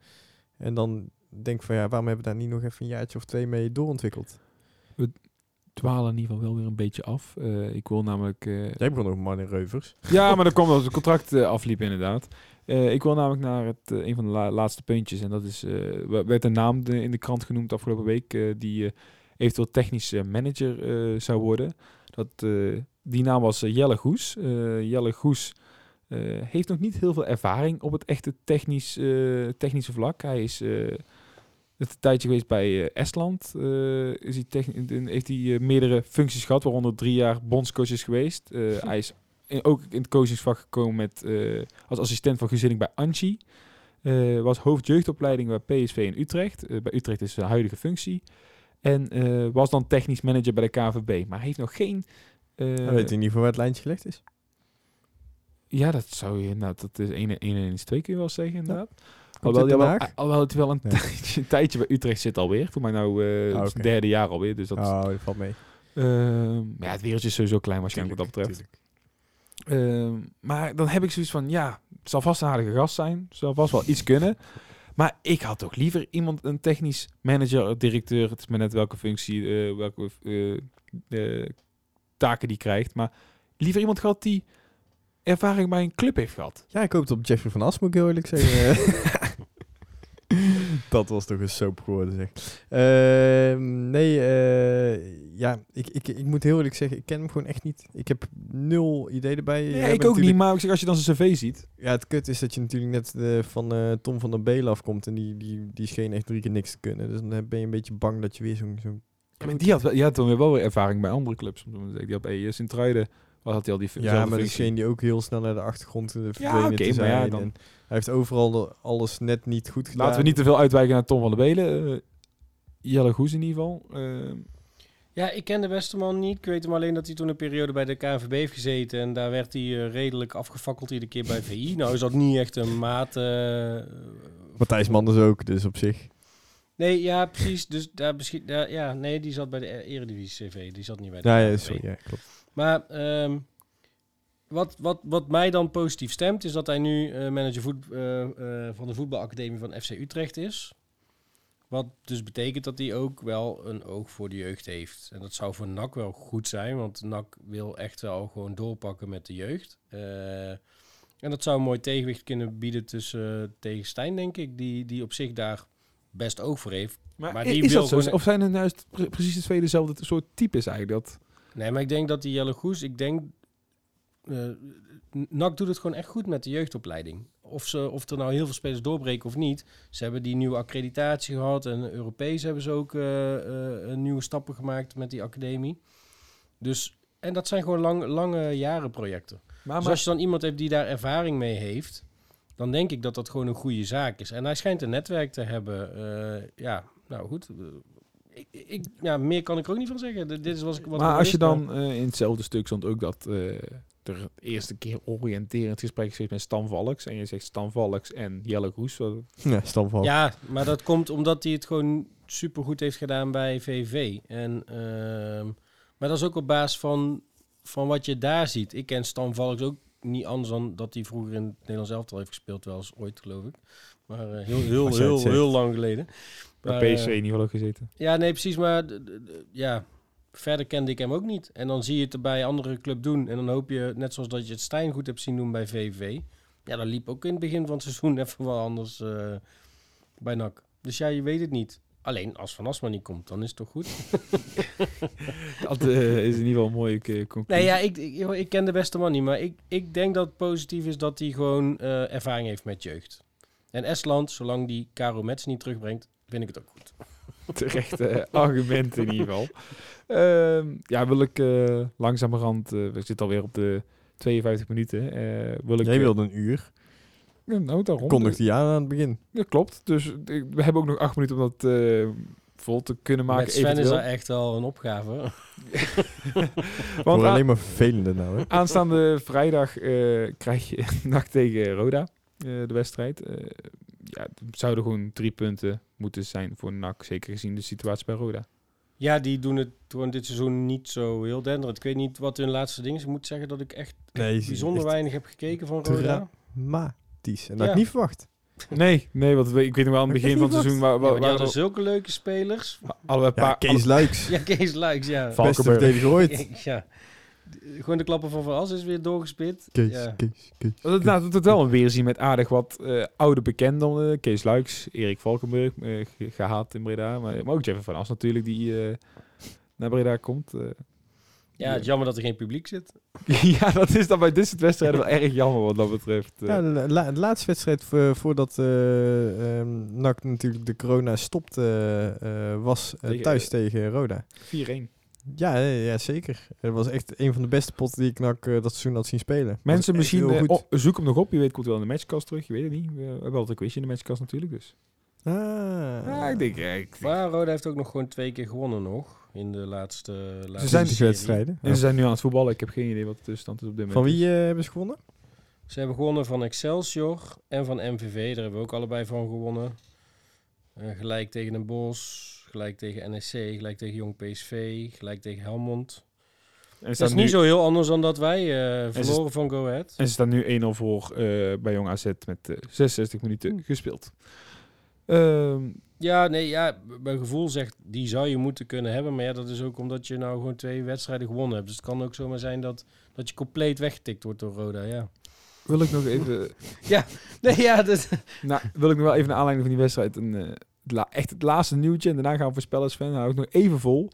En dan denk van ja, waarom hebben we daar niet nog even een jaartje of twee mee doorontwikkeld? Dwalen in ieder geval wel weer een beetje af. Eh, ik wil namelijk... eh, Jij begon ook man in Reuvers. Ja, maar dat kwam omdat het contract eh, afliep inderdaad. Ik wil namelijk naar het, een van de la- laatste puntjes. En dat is, we- werd een naam de- in de krant genoemd afgelopen week. die eventueel technisch manager zou worden. Dat, die naam was Jelle Goes. Jelle Goes heeft nog niet heel veel ervaring op het echte technisch, technische vlak. Hij is... het een tijdje geweest bij eh, Estland. eh, is hij heeft hij eh, meerdere functies gehad, waaronder drie jaar bondscoach is geweest. Hij is in- ook in het coachingsvak gekomen met, als assistent van Gezinning bij Anchi. Eh, was hoofd jeugdopleiding bij PSV in Utrecht. Bij Utrecht is zijn huidige functie. En was dan technisch manager bij de KVB. Maar hij heeft nog geen... weet je niet voor waar het lijntje gelegd is. ja, dat zou je... Nou, dat is 1 en 1 is 2 kun je wel zeggen, inderdaad. Alhoewel, Den wel, alhoewel het wel een, Ja. [laughs] tijdje, een tijdje bij Utrecht zit alweer. Voor mij nou Ah, het derde jaar alweer. Dus dat, Oh, valt mee. Ehm, maar ja, het wereldje is sowieso klein waarschijnlijk wat dat betreft. Ehm, maar dan heb ik zoiets van, ja, het zal vast een aardige gast zijn. Het zal vast wel iets kunnen. Maar ik had toch liever iemand, een technisch manager, directeur. Het is maar net welke functie, eh, welke eh, taken die krijgt. Maar liever iemand gehad die ervaring bij een club heeft gehad. Ja, ik hoop het op Jeffrey van As, moet ik heel eerlijk zeggen. [laughs] dat was toch een soap geworden, zeg. Ehm, nee, eh, ja, ik, ik, ik moet heel eerlijk zeggen, ik ken hem gewoon echt niet. Ik heb nul idee erbij. Ja, Jij ik ook niet, maar ik zeg, als je dan zijn cv ziet. Ja, het kut is dat je natuurlijk net eh, van eh, Tom van der Belen afkomt en die, die, die scheen echt drie keer niks te kunnen. Dus dan ben je een beetje bang dat je weer zo'n... zo'n Ja, maar die had, die had dan weer wel weer ervaring bij andere clubs. zo. Die had bij uh, Sint-Truiden, wat had hij al die Ja, maar functie. scheen die ook heel snel naar de achtergrond verdwenen oké, te maar zijn. ja, dan- En hij heeft overal de- alles net niet goed gedaan. Laten we niet te veel uitwijken naar Tom van der Belen. Eh, Jelle Goes in ieder geval. Eh, Ja, ik ken de beste man niet. Ik weet hem alleen dat hij toen een periode bij de KNVB heeft gezeten. En daar werd hij eh, redelijk afgefakkeld iedere keer bij [laughs] VI. Nou is dat niet echt een maat... eh, Matthijs Manders ook, dus op zich. nee, ja, precies. Dus daar misschien... daar- ja, nee, die zat bij de E- Eredivisie CV. Die zat niet bij de Ja, ja, KNVB. sorry, ja, klopt. Maar ehm, wat, wat, wat mij dan positief stemt, is dat hij nu eh, manager voet, eh, eh, van de voetbalacademie van FC Utrecht is. Wat dus betekent dat hij ook wel een oog voor de jeugd heeft. En dat zou voor NAC wel goed zijn, want NAC wil echt wel gewoon doorpakken met de jeugd. En dat zou een mooi tegenwicht kunnen bieden tussen tegen Stijn, denk ik, die, die op zich daar best oog voor heeft. maar die is wil dat zo? Of zijn er juist pre- precies de twee dezelfde soort types eigenlijk? Dat, Nee, maar ik denk dat die Jelle Goes, ik denk... eh NAC doet het gewoon echt goed met de jeugdopleiding. Of, ze, of er nou heel veel spelers doorbreken of niet. Ze hebben die nieuwe accreditatie gehad. En Europees hebben ze ook eh, eh, nieuwe stappen gemaakt met die academie. Dus, en dat zijn gewoon lang, lange jaren projecten. maar, Dus als je dan iemand hebt die daar ervaring mee heeft... dan denk ik dat dat gewoon een goede zaak is. En hij schijnt een netwerk te hebben. Ja, nou goed. Ik, ik, ja, meer kan ik er ook niet van zeggen. Dit is wat ik wat maar als je dan eh, in hetzelfde stuk stond ook dat eh, er de eerste keer oriënterend gesprek is geweest met Stan Valks. En je zegt Stan Valks en Jelle Goes. wat- [laughs] Ja, stamval. Ja, maar dat komt omdat hij het gewoon supergoed heeft gedaan bij VV. En, ehm, maar dat is ook op basis van, van wat je daar ziet. Ik ken Stan Valks ook niet anders dan dat hij vroeger in het Nederlands elftal heeft gespeeld. Wel eens ooit, geloof ik. Maar eh, heel, [laughs] heel, heel, heel lang geleden. Bij Maar, PSV eh, in ieder geval ook gezeten. ja, nee, precies. Maar ja, verder kende ik hem ook niet. En dan zie je het er bij andere club doen. En dan hoop je, net zoals dat je het Stijn goed hebt zien doen bij VV. Ja, dat liep ook in het begin van het [laughs] seizoen even wel anders eh, bij NAC. Dus ja, je weet het niet. Alleen als Van Asma niet komt, dan is het toch goed? [laughs] Dat eh, is in ieder geval een mooie eh, conclusie. Nee, ja, ik, ik, ik ken de beste man niet. Maar ik, ik denk dat het positief is dat hij gewoon eh, ervaring heeft met jeugd. En Estland, zolang die Caro Mets niet terugbrengt, vind ik het ook goed. [laughs] terechte argument in ieder geval. Ehm, ja, wil ik eh, langzamerhand... eh, we zitten alweer op de 52 minuten. eh, wil ik, Jij eh, wilde een uur. ja, nou, daarom. Kondigde je aan aan het begin. Ja, klopt. Dus eh, we hebben ook nog acht minuten om dat eh, vol te kunnen maken. met Sven is dat echt wel een opgave. [laughs] Want alleen maar vervelende nou, hè. [laughs] aanstaande vrijdag eh, krijg je NAC tegen Roda, eh, de wedstrijd. Ja, het zouden gewoon drie punten moeten zijn voor NAC, zeker gezien de situatie bij Roda. Ja, die doen het gewoon dit seizoen niet zo heel denderend. Ik weet niet wat hun laatste ding is. Ik moet zeggen dat ik echt Nee, bijzonder echt weinig heb gekeken van Roda. Dramatisch. En dat Ja. ik niet verwacht. [laughs] Nee, nee, want ik weet nog wel aan het begin van het seizoen... Waar, Ja, waar, maar die waar, hadden zulke leuke spelers. een Ja, paar... Kees Luiks. [laughs] Ja, Kees Luiks, ja. Val- Beste Valkenburg. verdediger ooit. [laughs] ja. Gewoon de klappen van Van As is weer doorgespit. Kees, Ja. Kees, Kees. Dat het, nou, dat het wel een weerzien met aardig wat eh, oude bekenden. eh, Kees Luiks, Erik Valkenburg, eh, ge- gehaald in Breda. Maar, maar ook Jeff van As natuurlijk, die eh, naar Breda komt. Ja, het is jammer dat er geen publiek zit. [laughs] ja, dat is dan bij dit soort wedstrijden wel erg jammer wat dat betreft. Ja, de, la- de laatste wedstrijd voor, voordat eh ehm, NAC natuurlijk de corona stopte, was eh, Tegen- thuis tegen Roda. 4-1. Ja, ja, zeker. Het was echt een van de beste potten die ik NAC eh, dat seizoen had zien spelen. Mensen misschien, oh, zoek hem nog op. Je weet, komt wel in de matchkast terug. Je weet het niet. We hebben altijd een quizje in de matchkast natuurlijk. Dus. Ah. Ja, ik denk, ik denk- Maar Roda heeft ook nog gewoon twee keer gewonnen nog. In de laatste, laatste zijn- serie. wedstrijden. En ze zijn nu aan het voetballen. Ik heb geen idee wat de tussenstand is op dit moment. Van wie eh, hebben ze gewonnen? Ze hebben gewonnen van Excelsior en van MVV. Daar hebben we ook allebei van gewonnen. Eh, gelijk tegen Den Bosch, gelijk tegen NSC, gelijk tegen Jong PSV, gelijk tegen Helmond. En Dat staat is nu, niet zo heel anders dan dat wij eh, verloren van Go Ahead. En ze staan nu 1-0 voor eh, bij Jong AZ met eh, 66 minuten Oeh. gespeeld. Ehm, Ja, nee, ja, mijn gevoel zegt die zou je moeten kunnen hebben. Maar ja, dat is ook omdat je nou gewoon twee wedstrijden gewonnen hebt. Dus het kan ook zomaar zijn dat, dat je compleet weggetikt wordt door Roda, ja. wil ik nog even... [laughs] Nee, ja, dat... nou, wil ik nog wel even naar aanleiding van die wedstrijd... Een, eh, echt het laatste nieuwtje. En daarna gaan we voorspellen fan. Hou ik nog even vol.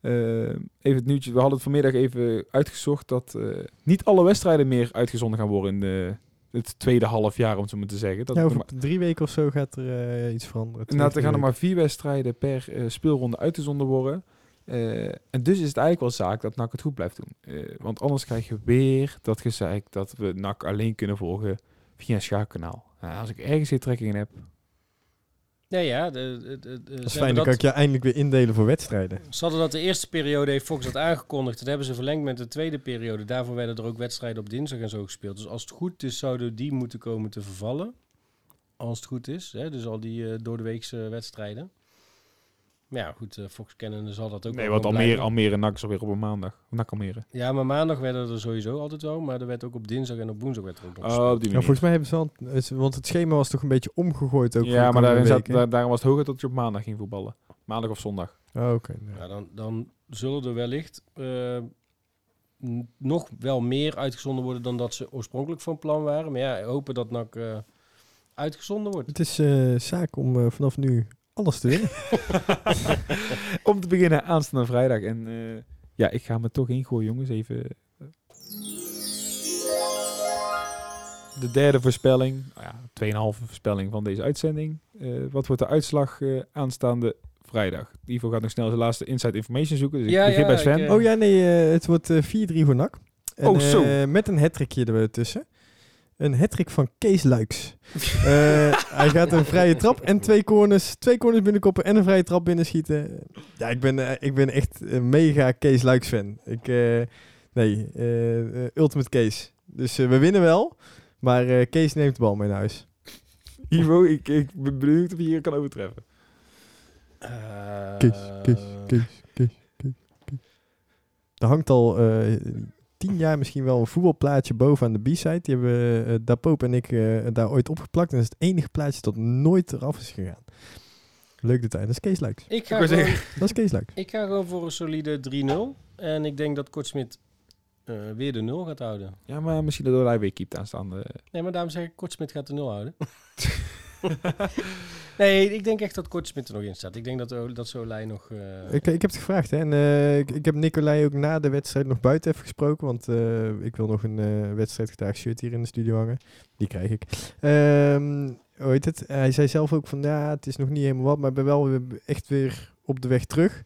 Eh, even het nieuwtje. We hadden het vanmiddag even uitgezocht... dat eh, niet alle wedstrijden meer uitgezonden gaan worden... in de, het tweede half jaar, om het zo maar te zeggen. Dat Ja, er over maar- drie weken of zo gaat er eh, iets veranderen. Twee, Inderdaad, er gaan er maar vier wedstrijden per speelronde uitgezonden worden. En dus is het eigenlijk wel zaak dat NAC het goed blijft doen. Want anders krijg je weer dat gezeik dat we NAC alleen kunnen volgen via een schaakkanaal. Nou, als ik ergens hier trekking in heb... Nee, ja. De, de, de, Dat is fijn, dan kan ik je eindelijk weer indelen voor wedstrijden. Ze hadden dat de eerste periode, heeft Fox dat aangekondigd. Dat hebben ze verlengd met de tweede periode. Daarvoor werden er ook wedstrijden op dinsdag en zo gespeeld. Dus als het goed is, zouden die moeten komen te vervallen. Als het goed is. Hè? Dus al die eh doordeweekse wedstrijden. Maar ja, goed, eh, Fox kennende zal dat ook nee, want Almere. Almere en NAC is alweer op een maandag. NAC Almere. Ja, maar maandag werden er sowieso altijd wel. Maar er werd ook op dinsdag en op woensdag werd er ook nog Oh, op die Ja, volgens mij hebben ze al, want het schema was toch een beetje omgegooid ook. ja, maar daarin zat, daar, daarom was het hoger dat je op maandag ging voetballen. Maandag of zondag. Oh, Oké. nee. Ja, dan, dan zullen er wellicht eh, n- nog wel meer uitgezonden worden dan dat ze oorspronkelijk van plan waren. Maar ja, hopen dat NAC eh, uitgezonden wordt. Het is eh, zaak om vanaf nu alles te winnen. [laughs] Om te beginnen aanstaande vrijdag. En eh, ja, ik ga me toch ingooien, jongens. Even. De derde voorspelling. Nou ja, 2,5 voorspelling van deze uitzending. Eh, wat wordt de uitslag eh, aanstaande vrijdag? Ivo gaat nog snel zijn laatste inside information zoeken. Dus Ja, ik begin ja, bij Sven. ik, Oh ja, nee, het wordt eh, 4-3 voor NAC. En, Oh, zo. eh, met een hattrickje ertussen. Een hattrick van Kees Luiks. Eh, hij gaat een vrije trap en twee corners, twee corners binnenkoppen en een vrije trap binnenschieten. Ja, ik ben, eh, ik ben echt een mega Kees Luiks fan. Ik, eh, nee, ultimate Kees. Dus we winnen wel, maar eh, Kees neemt de bal mee naar huis. Ivo, ik, ik ben benieuwd of je hier kan overtreffen. Eh, Kees, Kees, Kees, Kees, Kees. Er hangt al eh, tien jaar misschien wel een voetbalplaatje boven aan de B-side. Die hebben uh, Dapoop en ik eh, daar ooit opgeplakt. En dat is het enige plaatje dat nooit eraf is gegaan. Leuk detail. Dat is Kees Luiks. Ik ga, Ik gewoon, Dat is Kees Luiks. ik ga gewoon voor een solide 3-0. En ik denk dat Kortsmit eh weer de 0 gaat houden. Ja, maar misschien dat hij weer keept aanstaande. Nee, maar daarom zeg ik, Kortsmit gaat de 0 houden. [laughs] [laughs] nee, ik denk echt dat Kortsmit er nog in staat. Ik denk dat, dat Solij nog... eh, Ik, ik heb het gevraagd. Hè? En, eh, ik, heb Nicolai ook na de wedstrijd nog buiten even gesproken. Want eh, ik wil nog een wedstrijdgedrag shirt hier in de studio hangen. Die krijg ik. Heet het? Hij zei zelf ook van ja, het is nog niet helemaal wat. Maar ik ben wel echt weer op de weg terug.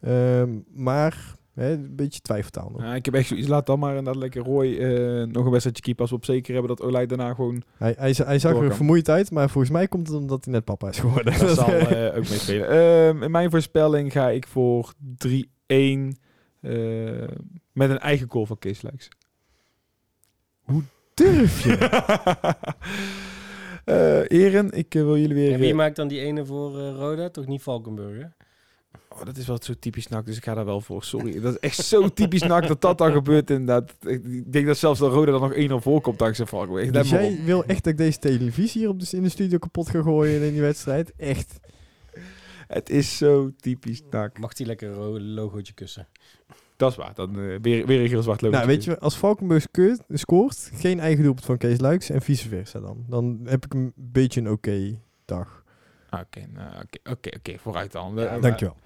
Ehm, maar hè, een beetje twijfeltaal nog. Ja, ik heb echt zoiets. Laat dan maar inderdaad lekker Roy eh, nog een wedstrijdje keepen. Als we op zeker hebben dat Olij daarna gewoon... Hij, hij, hij zag er vermoeid uit. Maar volgens mij komt het omdat hij net papa is geworden. Dat [laughs] zal eh, ook meespelen. Ehm in mijn voorspelling ga ik voor 3-1 eh, met een eigen goal van Kees Luiks. Durf je? [laughs] Eh, heren, ik wil jullie weer... en wie maakt dan die ene voor Roda? Toch niet Valkenburg, hè? Oh, dat is wel zo typisch nak, dus ik ga daar wel voor. Sorry, dat is echt zo typisch nak dat dat dan gebeurt inderdaad. Ik ik denk dat zelfs de Rode dan nog 1-0 voorkomt dankzij Dus maar jij op. wil echt dat ik deze televisie hier op de, in de studio kapot ga gooien in die wedstrijd? Echt. Het is zo typisch nak. Mag die lekker een logootje kussen? Dat is waar. Dan eh, weer, weer een geel-zwart logo. Nou, weet je, als Valkenburg scoort, geen eigen doelpunt van Kees Luiks en vice versa dan. Dan heb ik een beetje een oké dag. Ah, Oké, nou, oké, oké, oké, vooruit dan. Ja, Eh, maar- Dankjewel.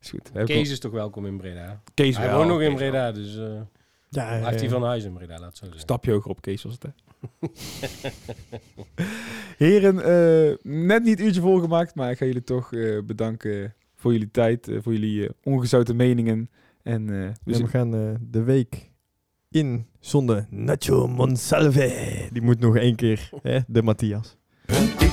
Is goed. Kees is toch welkom in Breda? Kees hij wel, woont nog in. Breda, dus eh Ja, hij heeft hij van huis in Breda, laat zo zeggen. Stapje hoger op Kees was het, hè? [laughs] Heren, eh, net niet uurtje volgemaakt, maar ik ga jullie toch eh, bedanken voor jullie tijd, eh, voor jullie eh, ongezouten meningen. En eh, we gaan eh, de week in zonder Nacho Monsalve. Die moet nog één keer, hè, de Matthias.